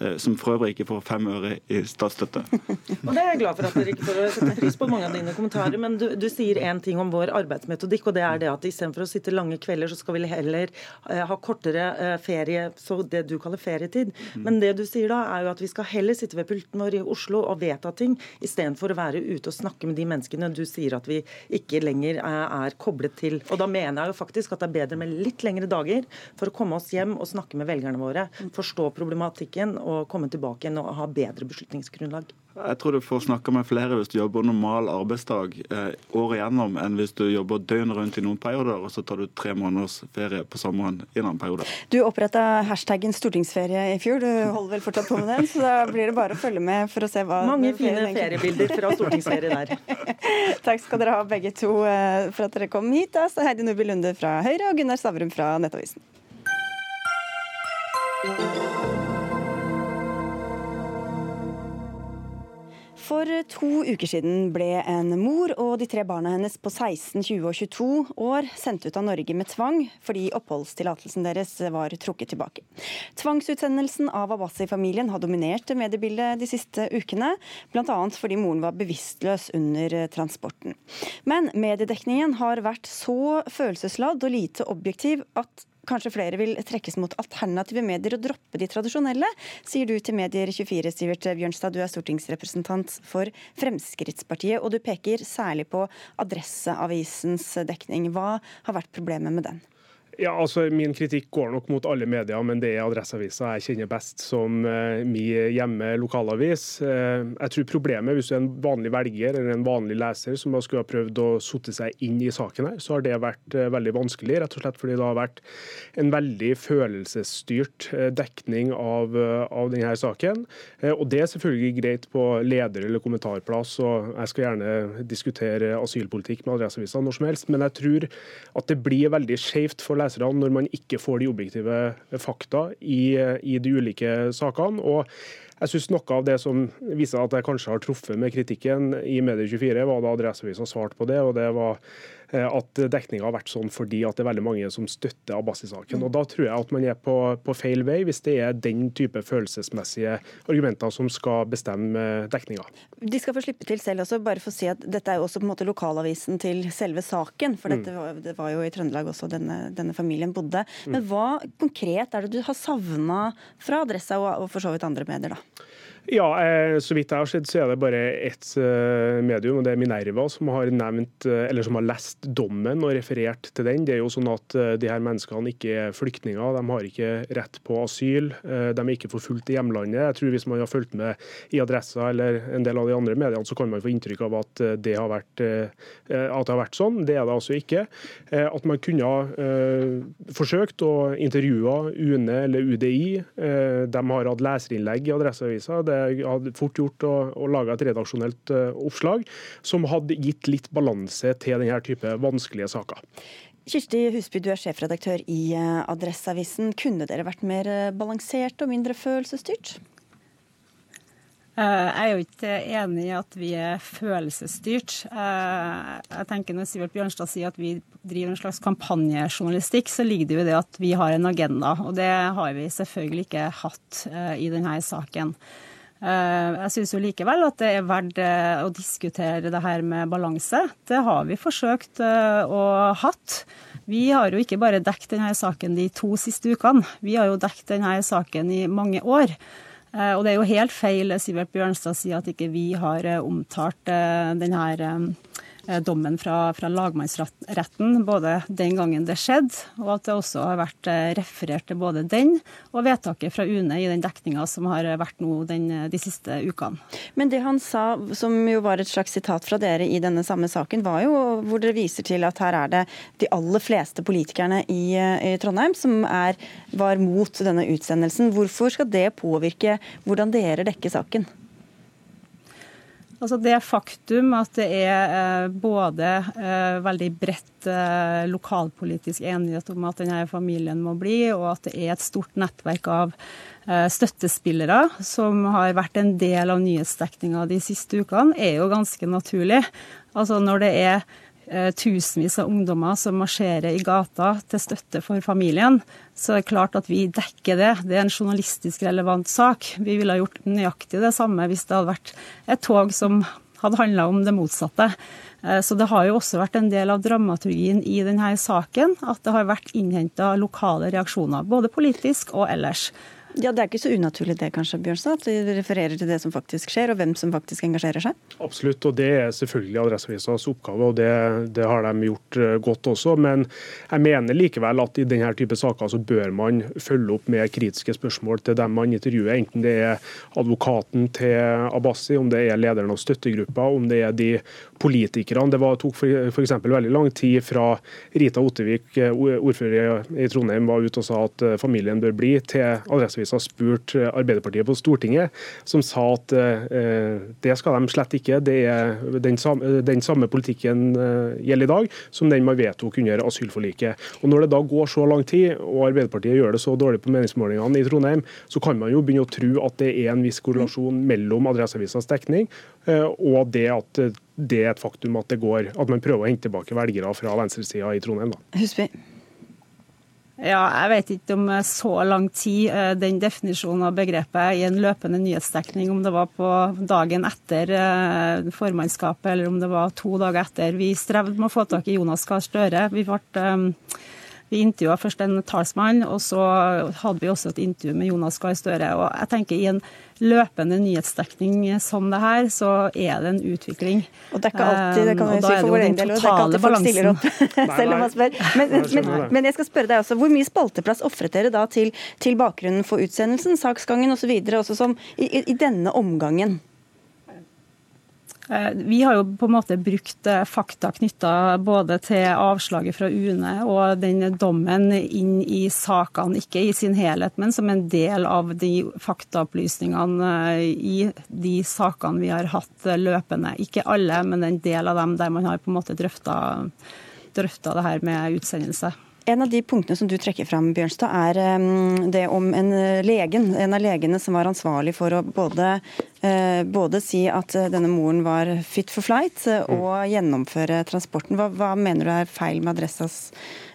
Eh, som for øvrig ikke får fem øre i statsstøtte. <laughs> og Det er jeg glad for at dere ikke får sette pris på mange av dine kommentarer. Men du, du sier én ting om vår arbeidsmetodikk, og det er det at istedenfor å sitte lange kvelder, så skal vi heller uh, ha kortere uh, ferie, så det du kaller ferietid. Mm. Men det du sier da, er jo at vi skal heller sitte ved pulten vår i Oslo og vedta ting, istedenfor å være ute og snakke med de menneskene du sier at vi ikke lenger uh, er koblet til. Og da mener jeg jo faktisk at det er bedre med litt lengre dager for å komme oss hjem og snakke med velgerne våre, forstå problematikken å komme tilbake igjen og ha bedre beslutningsgrunnlag? Jeg tror du får snakke med flere hvis du jobber normal arbeidsdag eh, året igjennom, enn hvis du jobber døgnet rundt i noen perioder, og så tar du tre måneders ferie på sommeren i en annen periode. Du oppretta hashtaggen stortingsferie i fjor, du holder vel fortsatt på med den? Så da blir det bare å følge med for å se hva Mange fine feriebilder fra stortingsferie der. <laughs> Takk skal dere ha begge to eh, for at dere kom hit. Altså Heidi Nubi Lunde fra Høyre og Gunnar Stavrum fra Nettavisen. For to uker siden ble en mor og de tre barna hennes på 16, 20 og 22 år sendt ut av Norge med tvang fordi oppholdstillatelsen deres var trukket tilbake. Tvangsutsendelsen av Abbasi-familien har dominert mediebildet de siste ukene, bl.a. fordi moren var bevisstløs under transporten. Men mediedekningen har vært så følelsesladd og lite objektiv at kanskje flere vil trekkes mot alternative medier og droppe de tradisjonelle, sier du til Medier24, Sivert Bjørnstad. Du er stortingsrepresentant for Fremskrittspartiet, og du peker særlig på Adresseavisens dekning. Hva har vært problemet med den? Ja, altså Min kritikk går nok mot alle medier, men det er Adresseavisa jeg kjenner best som uh, min hjemme lokalavis. Uh, jeg tror problemet, hvis du er en vanlig velger eller en vanlig leser som skulle ha prøvd å sotte seg inn i saken, her, så har det vært uh, veldig vanskelig. Rett og slett fordi det har vært en veldig følelsesstyrt dekning av, av denne saken. Og det er selvfølgelig greit på leder- eller kommentarplass, og jeg skal gjerne diskutere asylpolitikk med Adresseavisa når som helst, men jeg tror at det blir veldig skjevt for lesere leserne når man ikke får de objektive fakta i, i de ulike sakene. og jeg synes Noe av det som viser at jeg kanskje har truffet med kritikken i Medie24, var da Adresseavisa svarte på det. og det var Eh, at dekninga har vært sånn fordi at det er veldig mange som støtter Abbasi-saken. Og Da tror jeg at man er på, på, feil vei, hvis det er den type følelsesmessige argumenter som skal bestemme dekninga. De skal få slippe til selv også, bare for å si at dette er jo også på en måte lokalavisen til selve saken. For dette mm. var, det var jo i Trøndelag også denne, denne familien bodde. Men hva konkret er det du har savna fra Adressa og, og for så vidt andre medier, da? Ja, eh, så vidt jeg har sett, så er det bare ett eh, medium, og det er Minerva, som har nevnt, eh, eller som har lest dommen og referert til den. Det er jo sånn at de her menneskene ikke er flyktninger, de har ikke rett på asyl. De er ikke forfulgt i hjemlandet. Jeg tror Hvis man har fulgt med i Adressa eller en del av de andre mediene, så kan man få inntrykk av at det har vært, det har vært sånn. Det er det altså ikke. At man kunne ha forsøkt å intervjue UNE eller UDI. De har hatt leserinnlegg i Adresseavisa. Det hadde fort gjort å, å lage et redaksjonelt uh, oppslag som hadde gitt litt balanse til denne type vanskelige saker. Kirsti Husby, du er sjefredaktør i uh, Adresseavisen. Kunne dere vært mer balansert og mindre følelsesstyrt? Jeg er jo ikke enig i at vi er følelsesstyrt. Jeg tenker Når Sivert Bjørnstad sier at vi driver en slags kampanjejournalistikk, så ligger det jo i det at vi har en agenda. Og det har vi selvfølgelig ikke hatt i denne saken. Eh, jeg syns jo likevel at det er verdt eh, å diskutere det her med balanse. Det har vi forsøkt eh, å hatt. Vi har jo ikke bare dekket denne saken de to siste ukene, vi har jo dekket denne saken i mange år. Og det er jo helt feil Sivert Bjørnstad sier at ikke vi har omtalt denne Eh, dommen fra, fra, lagmannsretten, både den gangen det skjedde, og at det også har vært eh, referert til både den og vedtaket fra UNE i den dekninga som har vært nå den, de siste ukene. Men det han sa, som jo var et slags sitat fra dere i denne samme saken, var jo hvor dere viser til at her er det de aller fleste politikerne i, i Trondheim som er, var mot denne utsendelsen. Hvorfor skal det påvirke hvordan dere dekker saken? Altså Det faktum at det er eh, både eh, veldig bredt eh, lokalpolitisk enighet om at denne familien må bli, og at det er et stort nettverk av støttespillere som har vært en del av nyhetsdekninga de siste ukene, er jo ganske naturlig. Altså Når det er tusenvis av ungdommer som marsjerer i gata til støtte for familien, så er det klart at vi dekker det. Det er en journalistisk relevant sak. Vi ville ha gjort nøyaktig det samme hvis det hadde vært et tog som hadde handla om det motsatte. Eh, så det har jo også vært en del av dramaturgien i denne saken at det har vært innhenta lokale reaksjoner, både politisk og ellers. Ja, Det er ikke så unaturlig det, kanskje, Bjørnstad, at de refererer til det som faktisk skjer, og hvem som faktisk engasjerer seg? Absolutt, og det er selvfølgelig Adresseavisas oppgave, og det, det, har de gjort eh, godt også. Men jeg mener likevel at i denne type saker så bør man følge opp med kritiske spørsmål til dem man intervjuer, enten det er advokaten til Abbasi, om det er lederen av støttegruppa, om det er de politikerne. Det var, tok f.eks. veldig lang tid fra Rita Ottevik, eh, ordfører i Trondheim, var ute og sa at eh, familien bør bli, til Adresseavisa spurt eh, Arbeiderpartiet på Stortinget, som sa at det skal de slett ikke. Det er den samme, den samme politikken gjelder i dag som den man vedtok under asylforliket. Og Når det da går så lang tid, og Arbeiderpartiet gjør det så dårlig på meningsmålingene i Trondheim, så kan man jo begynne å tro at det er en viss korrelasjon mellom Adresseavisas dekning og det at det er et faktum at det går, at man prøver å hente tilbake velgere fra venstresida i Trondheim. Da. Husby. Ja, jeg vet ikke om så lang tid eh, den definisjonen av begrepet i en løpende nyhetsdekning, om det var på dagen etter eh, formannskapet eller om det var to dager etter. Vi strevde med å få tak i Jonas Gahr Støre. Vi ble eh, vi intervjua først en talsmann, og så hadde vi også et intervju med Jonas Gahr Støre. Og jeg tenker I en løpende nyhetsdekning som det her, så er det en utvikling. Og det er ikke alltid, det kan vi si for vår egen del, det er ikke alltid folk stiller opp, <laughs> selv om man spør. Men, men, men, jeg skal spørre deg også, hvor mye spalteplass ofret dere da til, til bakgrunnen for utsendelsen, saksgangen osv., også som i, i denne omgangen? Eh, vi har jo på en måte brukt eh, fakta knytta både til avslaget fra UNE og den dommen inn i sakene, ikke i sin helhet, men som en del av de faktaopplysningene eh, i de sakene vi har hatt løpende. Ikke alle, men en del av dem der man har på en måte drøfta, drøfta det her med utsendelse. En av de punktene som du trekker fram, Bjørnstad, er det om en, legen, en av legene som var ansvarlig for å både, både si at denne moren var fit for flight, uh, og gjennomføre transporten. Hva, hva, mener du er feil med Adressas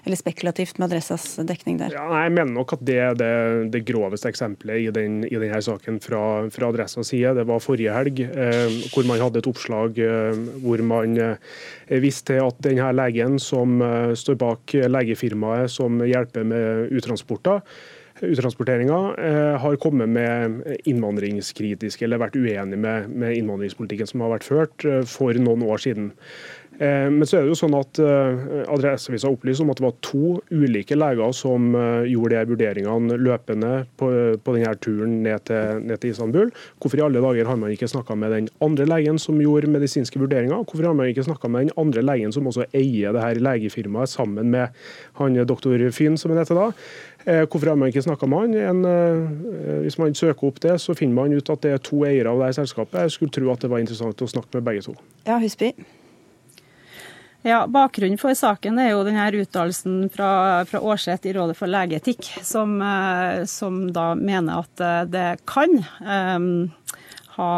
eller spekulativt med Adressas dekning der? Ja, jeg mener nok at det er det, det groveste eksempelet i, den, i denne saken fra, fra Adressas side. Det var forrige helg, eh, hvor man hadde et oppslag eh, hvor man eh, viste til at denne legen som eh, står bak legefirmaet som hjelper med uttransporter, uttransporteringa, eh, har kommet med innvandringskritiske, eller vært uenig med, innvandringspolitikken som har vært ført eh, for noen år siden. Eh, men så er det jo sånn at Adresseavisa opplyser om at det var to ulike leger som gjorde de vurderingene løpende på, på denne turen ned til, ned til, Istanbul. Hvorfor i alle dager har man ikke snakka med den andre legen som gjorde medisinske vurderinger? Hvorfor har man ikke snakka med den andre legen som også eier det her legefirmaet, sammen med han doktor Fyn, som han heter da? Hvorfor har man ikke snakka med han? En, hvis man søker opp det, så finner man ut at det er to eiere av det her selskapet. Jeg skulle tro at det var interessant å snakke med begge to. Ja, Husby. Ja, Bakgrunnen for saken er jo denne uttalelsen fra, fra Aarseth i Rådet for legeetikk, som, eh, som, da mener at eh, det kan um, ha,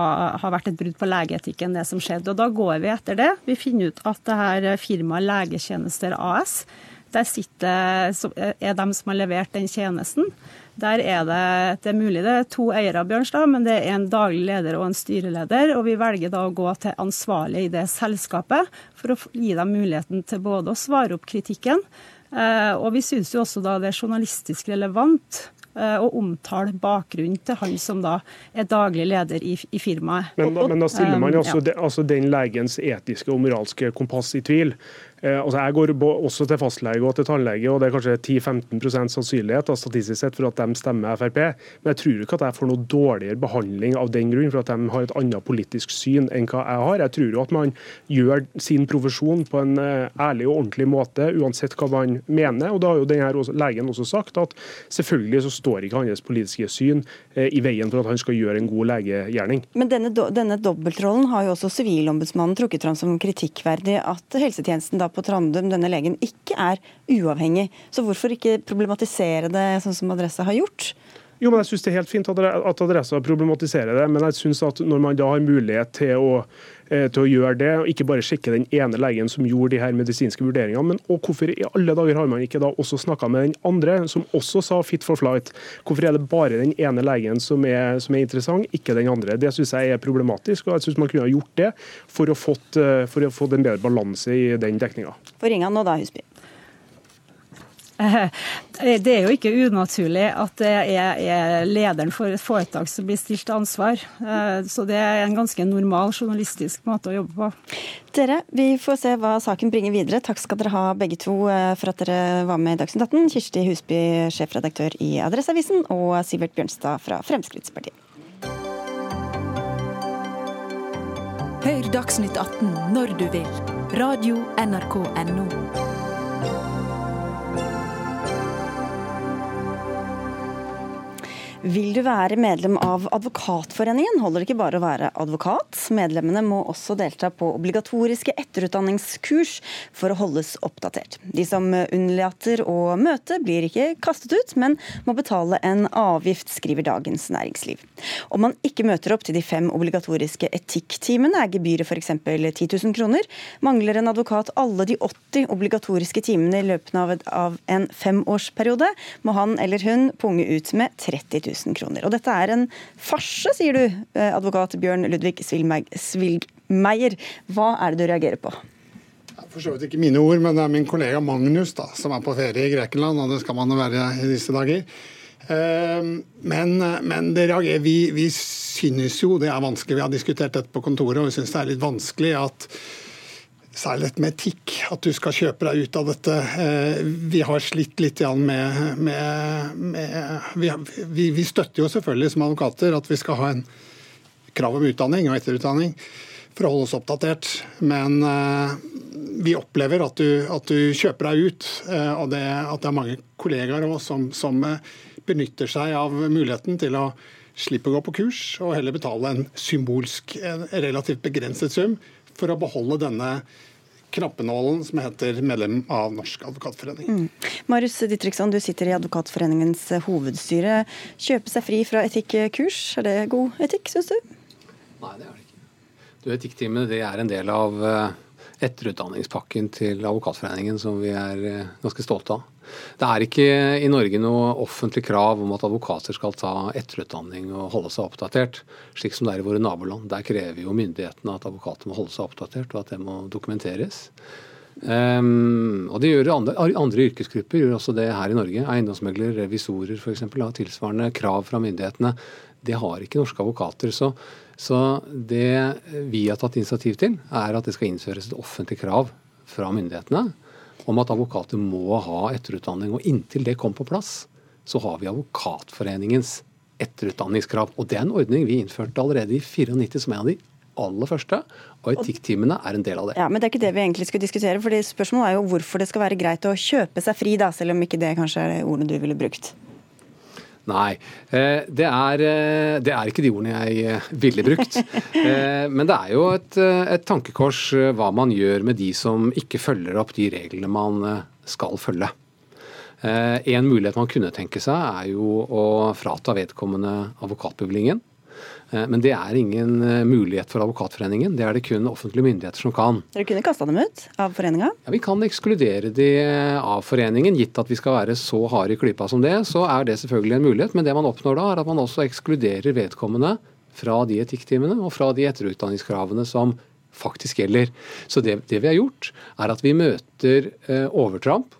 ha, vært et brudd på legeetikken, det som skjedde. Og Da går vi etter det. Vi finner ut at det her firmaet Legetjenester AS, der sitter, er de som har levert den tjenesten. Der er det, det er mulig det er to eiere av Bjørnstad, men det er en daglig leder og en styreleder. Og vi velger da å gå til ansvarlig i det selskapet for å gi dem muligheten til både å svare opp kritikken, eh, og vi syns jo også da det er journalistisk relevant eh, å omtale bakgrunnen til han som da er daglig leder i, i firmaet. Men, men, da stiller man altså, ja. altså den legens etiske og moralske kompass i tvil. Eh, altså jeg går også til fastlege og til tannlege, og det er kanskje 10-15 sannsynlighet da, statistisk sett for at de stemmer Frp. Men jeg tror ikke at jeg får noe dårligere behandling av den grunn, for at de har et annet politisk syn enn hva jeg har. Jeg tror jo at man gjør sin profesjon på en eh, ærlig og ordentlig måte, uansett hva man mener. og Da har jo denne legen også sagt at selvfølgelig så står ikke hans politiske syn eh, i veien for at han skal gjøre en god legegjerning. Men denne, denne dobbeltrollen har jo også Sivilombudsmannen trukket fram som kritikkverdig at helsetjenesten da på Trandum, denne legen, ikke er uavhengig. Så hvorfor ikke problematisere det sånn som Adressa har gjort? Jo, men jeg synes Det er helt fint at Adressa problematiserer det, men jeg synes at når man da har mulighet til å Eh, til å gjøre det, og ikke bare sjekke den ene legen som gjorde de her medisinske vurderingene. Men og hvorfor i alle dager har man ikke da også snakka med den andre, som også sa 'fit for flight'? Hvorfor er det bare den ene legen som er, som er interessant, ikke den andre? Det syns jeg er problematisk, og jeg syns man kunne ha gjort det for å eh, få en bedre balanse i den dekninga. Få ringe nå da, Husby. Det er jo ikke unaturlig at det er lederen for et foretak som blir stilt til ansvar. Eh, så det er en ganske normal journalistisk måte å jobbe på. Dere, vi får se hva saken bringer videre. Takk skal dere ha begge to eh, for at dere var med i Dagsnytt 18. Kirsti Husby, sjefredaktør i Adresseavisen, og Sivert Bjørnstad fra Fremskrittspartiet. Hør Dagsnytt 18 når du vil. Radio NRK Radio.nrk.no. Vil du være medlem av Advokatforeningen, holder det ikke bare å være advokat. Medlemmene må også delta på obligatoriske etterutdanningskurs for å holdes oppdatert. De som unnlater å møte, blir ikke kastet ut, men må betale en avgift, skriver Dagens Næringsliv. Om man ikke møter opp til de fem obligatoriske etikktimene, er gebyret f.eks. 10 000 kroner. Mangler en advokat alle de 80 obligatoriske timene i løpet av en femårsperiode, må han eller hun punge ut med 30 000 000 kroner. Og dette er en farse, sier du, eh, advokat Bjørn Ludvig Svilgmeier. Hva er det du reagerer på? For så vidt ikke mine ord, men det er min kollega Magnus da, som er på ferie i Grekenland, og det skal man jo være i disse dager. Ehm, men, men reagerer, vi, vi synes jo det er vanskelig. Vi har diskutert dette på kontoret, og vi synes det er litt vanskelig at særlig dette med etikk, at du skal kjøpe deg ut av dette. Eh, vi har slitt litt med, med, med vi, vi, støtter jo selvfølgelig som advokater at vi skal ha en krav om utdanning og etterutdanning for å holde oss oppdatert. Men eh, vi opplever at du, at du kjøper deg ut, eh, og det, at det er mange kollegaer også som, som benytter seg av muligheten til å slippe å gå på kurs, og heller betale en symbolsk, en relativt begrenset sum for å beholde denne knappenålen som heter medlem av Norsk advokatforening. Mm. Marius Ditriksson, du sitter i Advokatforeningens hovedstyre. Kjøpe seg fri fra etikkurs, er det god etikk, syns du? Nei, det er det ikke. Du, Etikktimene er en del av eh, etterutdanningspakken til Advokatforeningen som vi er eh, ganske stolte av. Det er ikke i Norge noe offentlig krav om at advokater skal ta etterutdanning og holde seg oppdatert, slik som det er i våre naboland. Der krever jo myndighetene at advokater må holde seg oppdatert, og at det må dokumenteres. Um, og det gjør andre, andre, yrkesgrupper gjør også det her i Norge. Eiendomsmeglere, revisorer f.eks. har tilsvarende krav fra myndighetene. Det har ikke norske advokater. Så, så det vi har tatt initiativ til, er at det skal innføres et offentlig krav fra myndighetene om at advokater må ha etterutdanning. Og inntil det kom på plass, så har vi Advokatforeningens etterutdanningskrav. Og det er en ordning vi innførte allerede i 94 som en av de aller første. Og etikktimene er en del av det. Ja, Men det er ikke det vi egentlig skulle diskutere. fordi Spørsmålet er jo hvorfor det skal være greit å kjøpe seg fri, da, selv om ikke det kanskje er det ordet du ville brukt. Nei, eh, det er, eh, det er, ikke de ordene jeg eh, ville brukt. <laughs> Men det er jo et, et, tankekors hva man gjør med de som ikke følger opp de reglene man skal følge. En mulighet man kunne tenke seg, er jo å frata vedkommende advokatbevilgningen. Eh, men det er ingen eh, mulighet for Advokatforeningen. Det er det kun offentlige myndigheter som kan. Dere kunne kasta dem ut av foreninga? Ja, Vi kan ekskludere de eh, av foreningen. Gitt at vi skal være så harde i klypa som det, så er det selvfølgelig en mulighet. Men det man oppnår da, er at man også ekskluderer vedkommende fra de etikktimene og fra de etterutdanningskravene som faktisk gjelder. Så det, det vi har gjort, er at vi møter eh, overtramp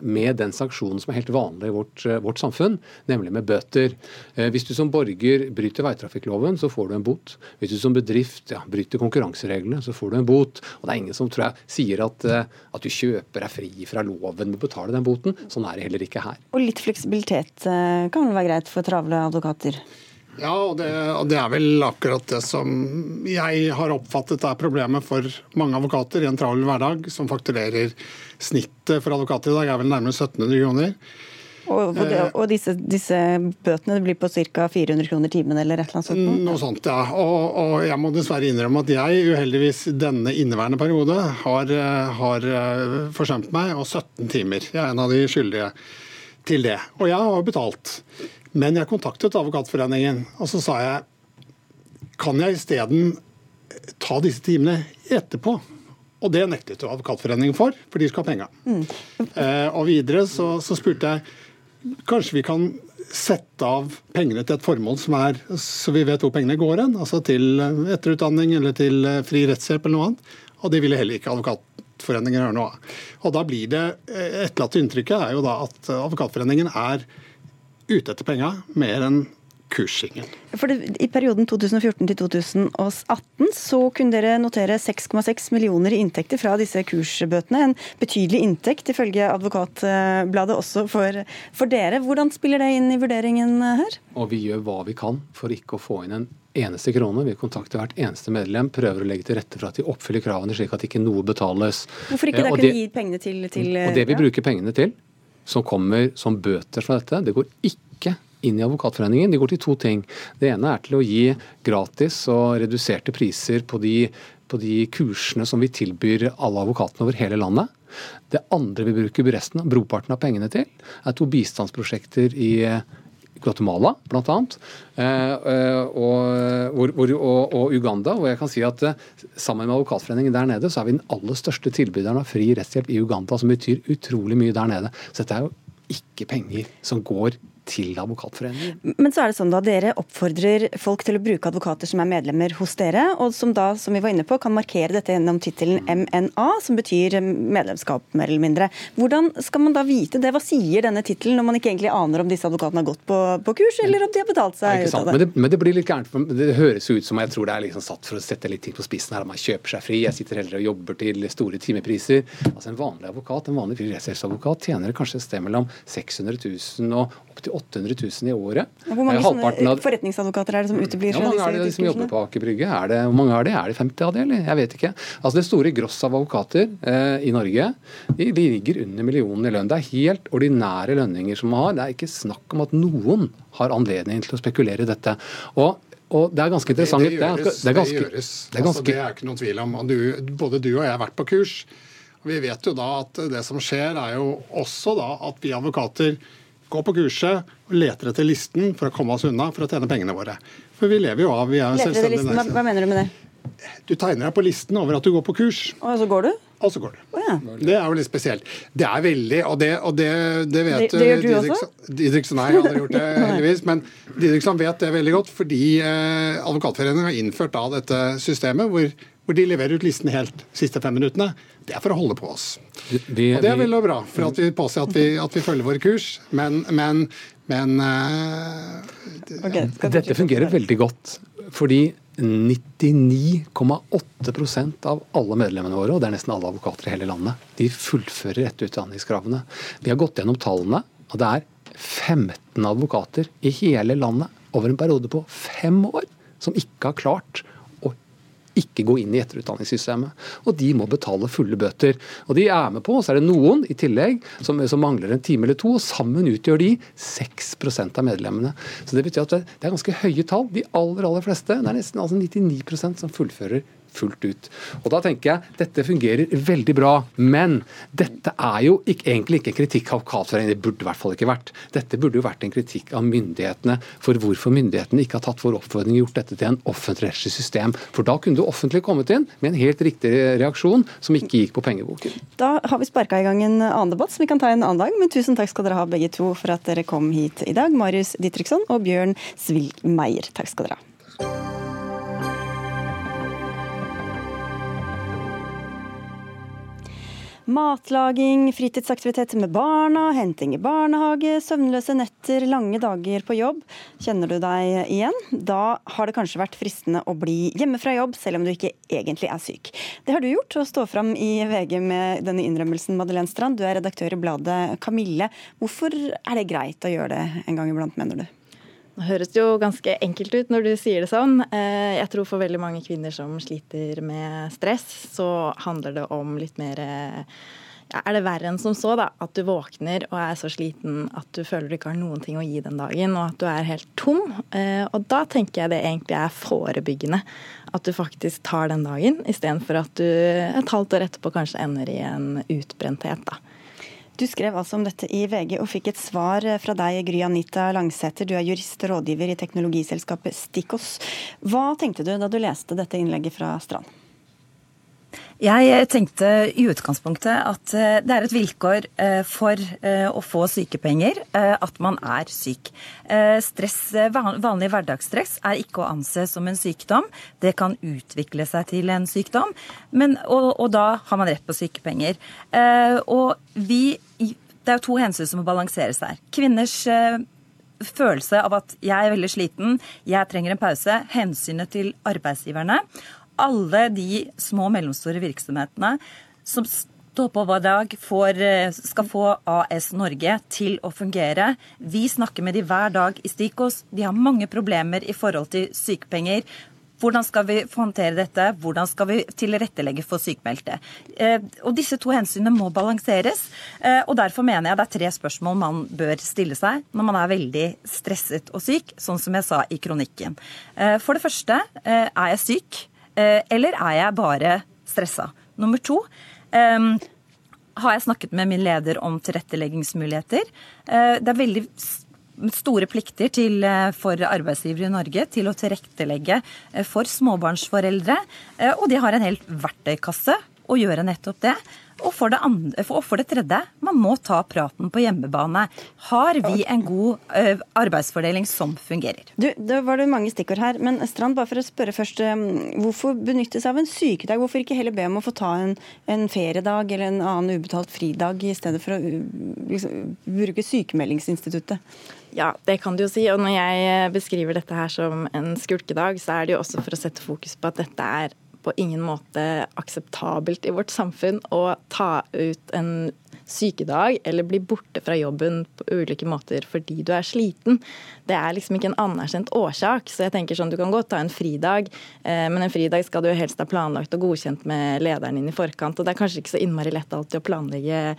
med den sanksjonen som er helt vanlig i vårt, eh, vårt, samfunn, nemlig med bøter. Eh, hvis du som borger bryter veitrafikkloven, så får du en bot. Hvis du som bedrift ja, bryter konkurransereglene, så får du en bot. Og det er ingen som tror jeg sier at, at du kjøper deg fri fra loven med å betale den boten. Sånn er det heller ikke her. Og litt fleksibilitet kan vel være greit for travle advokater? Ja, og det, og det, er vel akkurat det som jeg har oppfattet er problemet for mange advokater i en travel hverdag, som fakturerer snittet for advokater i dag er vel nærmere 1700 kroner. Og, det, eh, og disse, disse, bøtene blir på ca. 400 kroner timen eller et eller annet sånt? Noe sånt, ja. Og, og, jeg må dessverre innrømme at jeg uheldigvis denne inneværende periode har, har eh, forsømt meg, og 17 timer. Jeg er en av de skyldige til det. Og jeg har betalt. Men jeg kontaktet Advokatforeningen, og så sa jeg kan jeg isteden ta disse timene etterpå? Og det nektet jo Advokatforeningen for, for de skal ha penga. Mm. Eh, og videre så, så, spurte jeg kanskje vi kan sette av pengene til et formål som er så vi vet hvor pengene går hen, altså til etterutdanning eller til fri rettshjelp eller noe annet. Og det ville heller ikke Advokatforeningen gjøre noe av. Og da blir det eh, etterlatte inntrykket er jo da at Advokatforeningen er ute etter penga mer enn kursingen. For det, I perioden 2014 til 2018 så kunne dere notere 6,6 millioner i inntekter fra disse kursbøtene. En betydelig inntekt ifølge Advokatbladet også for, for, dere. Hvordan spiller det inn i vurderingen her? Og Vi gjør hva vi kan for ikke å få inn en eneste krone. Vi kontakter hvert eneste medlem, prøver å legge til rette for at de oppfyller kravene, slik at ikke noe betales. Hvorfor ikke da eh, kunne gi pengene til, til Og Det vi bruker pengene til, som kommer som bøter fra dette, det går ikke inn i Advokatforeningen. De går til to ting. Det ene er til å gi gratis og reduserte priser på de, på de kursene som vi tilbyr alle advokatene over hele landet. Det andre vi bruker resten, broparten av pengene til, er to bistandsprosjekter i Guatemala bl.a. Eh, eh, og, og, og, Uganda. Og jeg kan si at eh, sammen med Advokatforeningen der nede, så er vi den aller største tilbyderen av fri rettshjelp i Uganda, som betyr utrolig mye der nede. Så dette er jo ikke penger som går til Advokatforeningen. Men så er det sånn da, dere oppfordrer folk til å bruke advokater som er medlemmer hos dere, og som da, som vi var inne på, kan markere dette gjennom tittelen MNA, som betyr medlemskap, mer eller mindre. Hvordan skal man da vite det? Hva sier denne tittelen når man ikke egentlig aner om disse advokatene har gått på, på kurs, eller om de har betalt seg ut av det? Men, det? men det blir litt gærent. Det høres ut som jeg tror det er liksom satt for å sette litt ting på spissen her, at man kjøper seg fri. Jeg sitter heller og jobber til store timepriser. Altså En vanlig advokat, en vanlig fri rettshjelpsadvokat tjener kanskje et sted mellom 600 000 og opptil 800 000 i året. Hvor mange sånne forretningsadvokater er det som uteblir? Ja, hvor mange er det de som jobber på Aker Brygge? Er det, hvor mange er det? Er det 50 av det, eller? Jeg vet ikke. Altså Det store gross av advokater eh, i Norge de, de ligger under millionen i lønn. Det er helt ordinære lønninger som man har. Det er ikke snakk om at noen har anledning til å spekulere i dette. Og Og det er ganske interessant. Det, det gjøres. Det, ganske, det, gjøres. Det, er ganske, altså, det er ikke noen tvil om. Du, både du og jeg har vært på kurs. Vi vet jo da at det som skjer, er jo også da at vi advokater går på kurset og leter etter listen for å komme oss unna for å tjene pengene våre. For vi lever jo av vi er Leter listen, hva, hva mener du med det? Du tegner deg på listen over at du går på kurs. Og så går du? Og så går du. Oh, ja. Det er jo litt spesielt. Det er veldig Og det, og det, det vet Det, det gjør du også? Didriksson, nei, jeg hadde gjort det <laughs> heldigvis. Men Didriksson vet det veldig godt, fordi eh, Advokatforeningen har innført da dette systemet hvor, hvor de leverer ut listen helt de siste fem minuttene. Det er for å holde på oss. Vi, og det er veldig bra, for at vi påser at vi, at vi følger vår kurs. Men, men, men uh, okay, Dette fungerer veldig godt. Fordi 99,8% av alle medlemmene våre, og det er nesten alle advokater i hele landet, de fullfører etter utdanningskravene. Vi har gått gjennom tallene, og det er 15 advokater i hele landet over en periode på fem år som ikke har klart ikke gå inn i etterutdanningssystemet. Og de må betale fulle bøter. Og de er med på, så er det noen i tillegg som, som mangler en time eller to, og sammen utgjør de 6% av medlemmene. Så det betyr at det er ganske høye tall. De aller, aller fleste, det er nesten altså 99% som fullfører fullt ut. Og Da tenker jeg dette fungerer veldig bra, men dette er jo ikke, egentlig ikke en kritikk av Advokatforeningen. Det burde i hvert fall ikke vært. Dette burde jo vært en kritikk av myndighetene for hvorfor myndighetene ikke har tatt vår oppfordring og gjort dette til en offentligrettslig system. For da kunne det offentlige kommet inn med en helt riktig reaksjon som ikke gikk på pengeboken. Da har vi sparka i gang en annen debatt som vi kan ta en annen dag, men tusen takk skal dere ha begge to for at dere kom hit i dag. Marius Ditriksson og Bjørn Svilmeier. Takk skal dere ha. Matlaging, fritidsaktiviteter med barna, henting i barnehage, søvnløse netter, lange dager på jobb. Kjenner du deg igjen? Da har det kanskje vært fristende å bli hjemme fra jobb, selv om du ikke egentlig er syk. Det har du gjort, å stå fram i VG med denne innrømmelsen, Madeleine Strand. Du er redaktør i bladet Kamille. Hvorfor er det greit å gjøre det en gang iblant, mener du? Nå høres det jo ganske enkelt ut når du sier det sånn. Eh, jeg tror for veldig mange kvinner som sliter med stress, så handler det om litt mer ja, Er det verre enn som så, da? At du våkner og er så sliten at du føler du ikke har noen ting å gi den dagen, og at du er helt tom. Eh, og da tenker jeg det egentlig er forebyggende. At du faktisk tar den dagen, istedenfor at du et halvt år etterpå kanskje ender i en utbrenthet, da. Du skrev altså om dette i VG og fikk et svar fra deg, Gry Anita Langsæter. Du er jurist og rådgiver i teknologiselskapet Stikos. Hva tenkte du da du leste dette innlegget fra Strand? Jeg tenkte i utgangspunktet at eh, det er et vilkår eh, for eh, å få sykepenger at man er syk. Stress, vanlig hverdagsstress er ikke å anse som en sykdom. Det kan utvikle seg til en sykdom, men, og, og da har man rett på sykepenger. Og vi, det er to hensyn som må balanseres her. Kvinners følelse av at jeg er veldig sliten, jeg trenger en pause, hensynet til arbeidsgiverne alle de små og mellomstore virksomhetene som står på hver dag får, eh, skal få AS Norge til å fungere. Vi snakker med de hver dag i Stikos. De har mange problemer i forhold til sykepenger. Hvordan skal vi håndtere dette? Hvordan skal vi tilrettelegge for sykmeldte? Eh, og Disse to hensynene må balanseres. Eh, og Derfor mener jeg det er tre spørsmål man bør stille seg når man er veldig stresset og syk, sånn som jeg sa i kronikken. For det første, er jeg syk? Eh, eller er jeg bare stressa? Nummer to Um, har jeg snakket med min leder om tilretteleggingsmuligheter. Uh, det er veldig store plikter til, eh, for arbeidsgivere i Norge til å tilrettelegge for småbarnsforeldre. Og de har en hel verktøykasse å gjøre nettopp det. Og for, andre, og for, det tredje, man må ta praten på hjemmebane. Har vi en god ø, arbeidsfordeling som fungerer? Du, Da var det mange stikkord her. Men Strand, bare for å spørre først. Um, hvorfor benytte seg av en sykedag? Hvorfor ikke heller be om å få ta en, en feriedag eller en annen ubetalt fridag, i stedet for å liksom, bruke sykemeldingsinstituttet? Ja, det kan du jo si. Og når jeg beskriver dette her som en skulkedag, så er det jo også for å sette fokus på at dette er på ingen måte akseptabelt i vårt samfunn å ta ut en sykedag eller bli borte fra jobben på ulike måter fordi du er sliten. Det er liksom ikke en anerkjent årsak. Så jeg tenker sånn, Du kan godt ta en fridag, eh, men en fridag skal du jo helst ha planlagt og godkjent med lederen din i forkant. Og det er kanskje ikke så innmari lett alltid å planlegge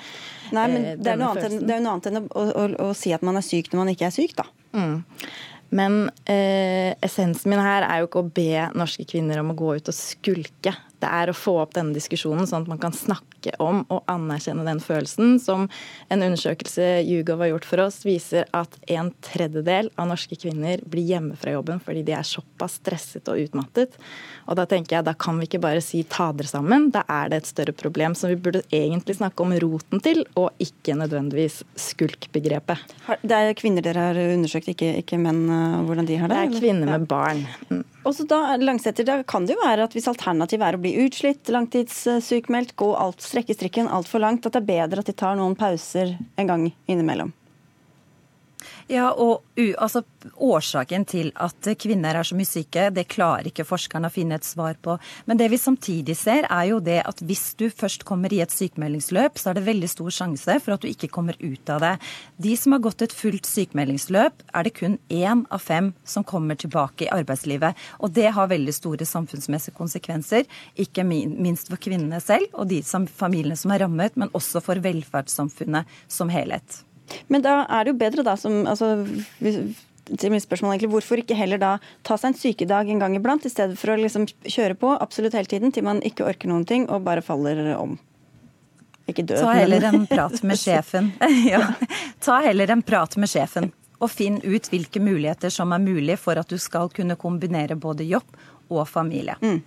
Nei, men eh, det er, noe annet, det er noe annet enn å, å, å, å, si at man er syk når man ikke er syk, da. Mm. Men eh, essensen min her er jo ikke å be norske kvinner om å gå ut og skulke det er å få opp denne diskusjonen, sånn at man kan snakke om og anerkjenne den følelsen. Som en undersøkelse Hugo har gjort for oss, viser at en tredjedel av norske kvinner blir hjemme fra jobben fordi de er såpass stresset og utmattet. Og da tenker jeg, da kan vi ikke bare si ta dere sammen. Da er det et større problem som vi burde egentlig snakke om roten til, og ikke nødvendigvis skulkbegrepet. Det er kvinner dere har undersøkt, ikke, ikke menn, hvordan de har det? Det er kvinner med barn. Mm. Og så da, Langsetter, da kan det jo være at hvis alternativet er å bli utslitt, langtidssykmeldt, gå alt, strekke strikken altfor langt, at det er bedre at de tar noen pauser en gang innimellom? Ja, og altså, Årsaken til at kvinner er så mye syke, det klarer ikke forskerne å finne et svar på. Men det vi samtidig ser, er jo det at hvis du først kommer i et sykemeldingsløp, så er det veldig stor sjanse for at du ikke kommer ut av det. De som har gått et fullt sykemeldingsløp, er det kun én av fem som kommer tilbake i arbeidslivet. Og det har veldig store samfunnsmessige konsekvenser, ikke minst for kvinnene selv og de familiene som er rammet, men også for velferdssamfunnet som helhet. Men da er det jo bedre, da, som altså, til mitt spørsmål egentlig, Hvorfor ikke heller da ta seg en sykedag en gang iblant, i stedet for å liksom kjøre på absolutt hele tiden til man ikke orker noen ting og bare faller om? Ikke død, Ta heller en prat med <laughs> sjefen. <laughs> ja. Ta heller en prat med sjefen, og finn ut hvilke muligheter som er mulig for at du skal kunne kombinere både jobb og familie. Mm.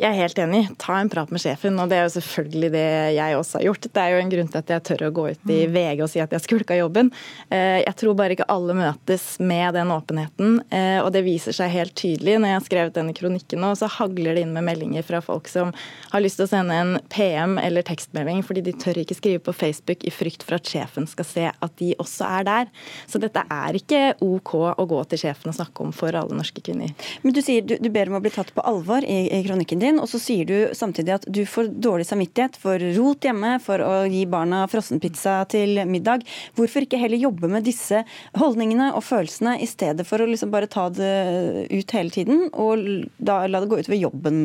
Jeg er helt enig. Ta en prat med sjefen. Og det er jo selvfølgelig det jeg også har gjort. Det er jo en grunn til at jeg tør å gå ut i mm. VG og si at jeg skulka jobben. Eh, jeg tror bare ikke alle møtes med den åpenheten. Eh, og det viser seg helt tydelig. Når jeg har skrevet denne kronikken nå, så hagler det inn med meldinger fra folk som har lyst til å sende en PM eller tekstmelding fordi de tør ikke skrive på Facebook i frykt for at sjefen skal se at de også er der. Så dette er ikke OK å gå til sjefen og snakke om for alle norske kvinner. Men du sier du, du ber om å bli tatt på alvor i, i kronikken din din, og så sier du samtidig at du får dårlig samvittighet for rot hjemme, for å gi barna frossenpizza til middag. Hvorfor ikke heller jobbe med disse holdningene og følelsene i stedet for å liksom bare ta det ut hele tiden, og la det gå utover jobben?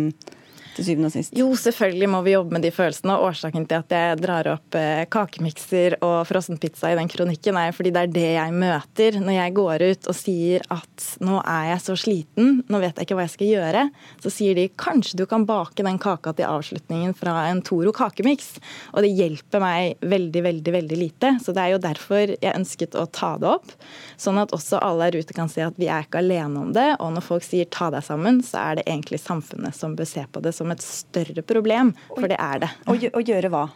Til syvende og sist? Jo, selvfølgelig må vi jobbe med de følelsene. og Årsaken til at jeg drar opp eh, kakemikser og frossenpizza i den kronikken, er fordi det er det jeg møter når jeg går ut og sier at nå er jeg så sliten, nå vet jeg ikke hva jeg skal gjøre. Så sier de kanskje du kan bake den kaka til avslutningen fra en Toro kakemiks. Og det hjelper meg veldig, veldig, veldig lite. Så det er jo derfor jeg ønsket å ta det opp. Sånn at også alle her ute kan se at vi er ikke alene om det. Og når folk sier ta deg sammen, så er det egentlig samfunnet som bør se på det som som et større problem, for det er det. Å gjøre hva?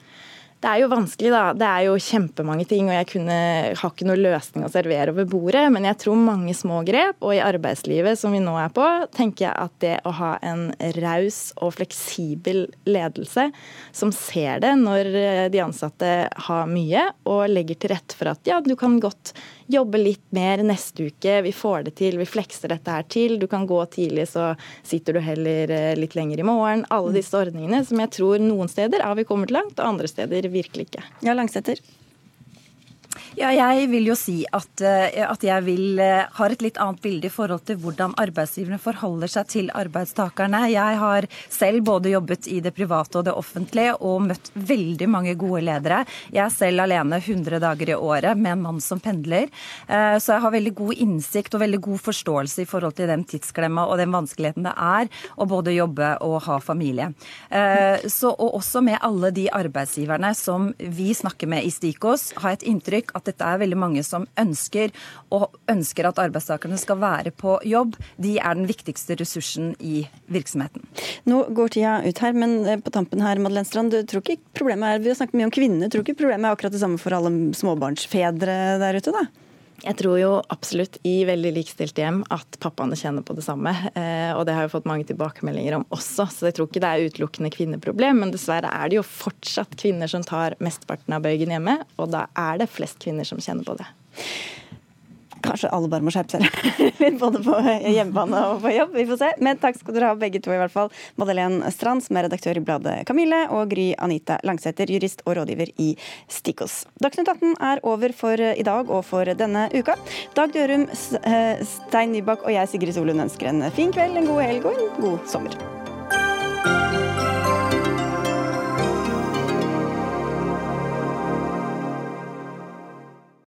Det er jo vanskelig, da. Det er jo kjempemange ting, og jeg kunne, har ikke noen løsning å servere over bordet. Men jeg tror mange små grep, og i arbeidslivet som vi nå er på, tenker jeg at det å ha en raus og fleksibel ledelse som ser det når de ansatte har mye, og legger til rette for at ja, du kan godt jobbe litt mer neste uke, vi får det til, vi flekser dette her til. Du kan gå tidlig, så sitter du heller eh, litt lenger i morgen. Alle disse ordningene som jeg tror noen steder har vi kommet langt, og andre steder virkelig ikke. Ja, Langsetter. Ja, jeg vil jo si at, eh, at jeg vil, eh, har et litt annet bilde i forhold til hvordan arbeidsgiverne forholder seg til arbeidstakerne. Jeg har selv både jobbet i det private og det offentlige og møtt veldig mange gode ledere. Jeg er selv alene 100 dager i året med en mann som pendler. Eh, så jeg har veldig god innsikt og veldig god forståelse i forhold til den tidsklemma og den vanskeligheten det er å både jobbe og ha familie. Så, og også med alle de arbeidsgiverne som vi snakker med i Stikos, har jeg et inntrykk at dette er veldig mange som ønsker, og ønsker at arbeidstakerne skal være på jobb. De er den viktigste ressursen i virksomheten. Nå går tida ut her, men eh, på tampen her, Madeleine Strand, du tror ikke problemet er, vi har snakket mye om kvinner, tror ikke problemet er akkurat det samme for alle småbarnsfedre der ute, da? Jeg tror jo absolutt i veldig likestilte hjem at pappaene kjenner på det samme. Eh, og det har jeg fått mange tilbakemeldinger om også, så jeg tror ikke det er utelukkende kvinneproblem. Men dessverre er det jo fortsatt kvinner som tar mesteparten av bøygen hjemme, og da er det flest kvinner som kjenner på det. Kanskje alle bare må skjerpe seg <laughs> både på hjemmebane og på jobb. Vi får se. Men takk skal dere ha begge to, i hvert fall. Madeleine Strand, som er redaktør i bladet Kamille, og Gry Anita Langsæter, jurist og rådgiver i Stikos. Dagsnytt 18 er over for i dag og for denne uka. Dag Dørum, eh, Stein Nybakk og jeg, Sigrid Solund, ønsker en fin kveld, en god helg og en god sommer.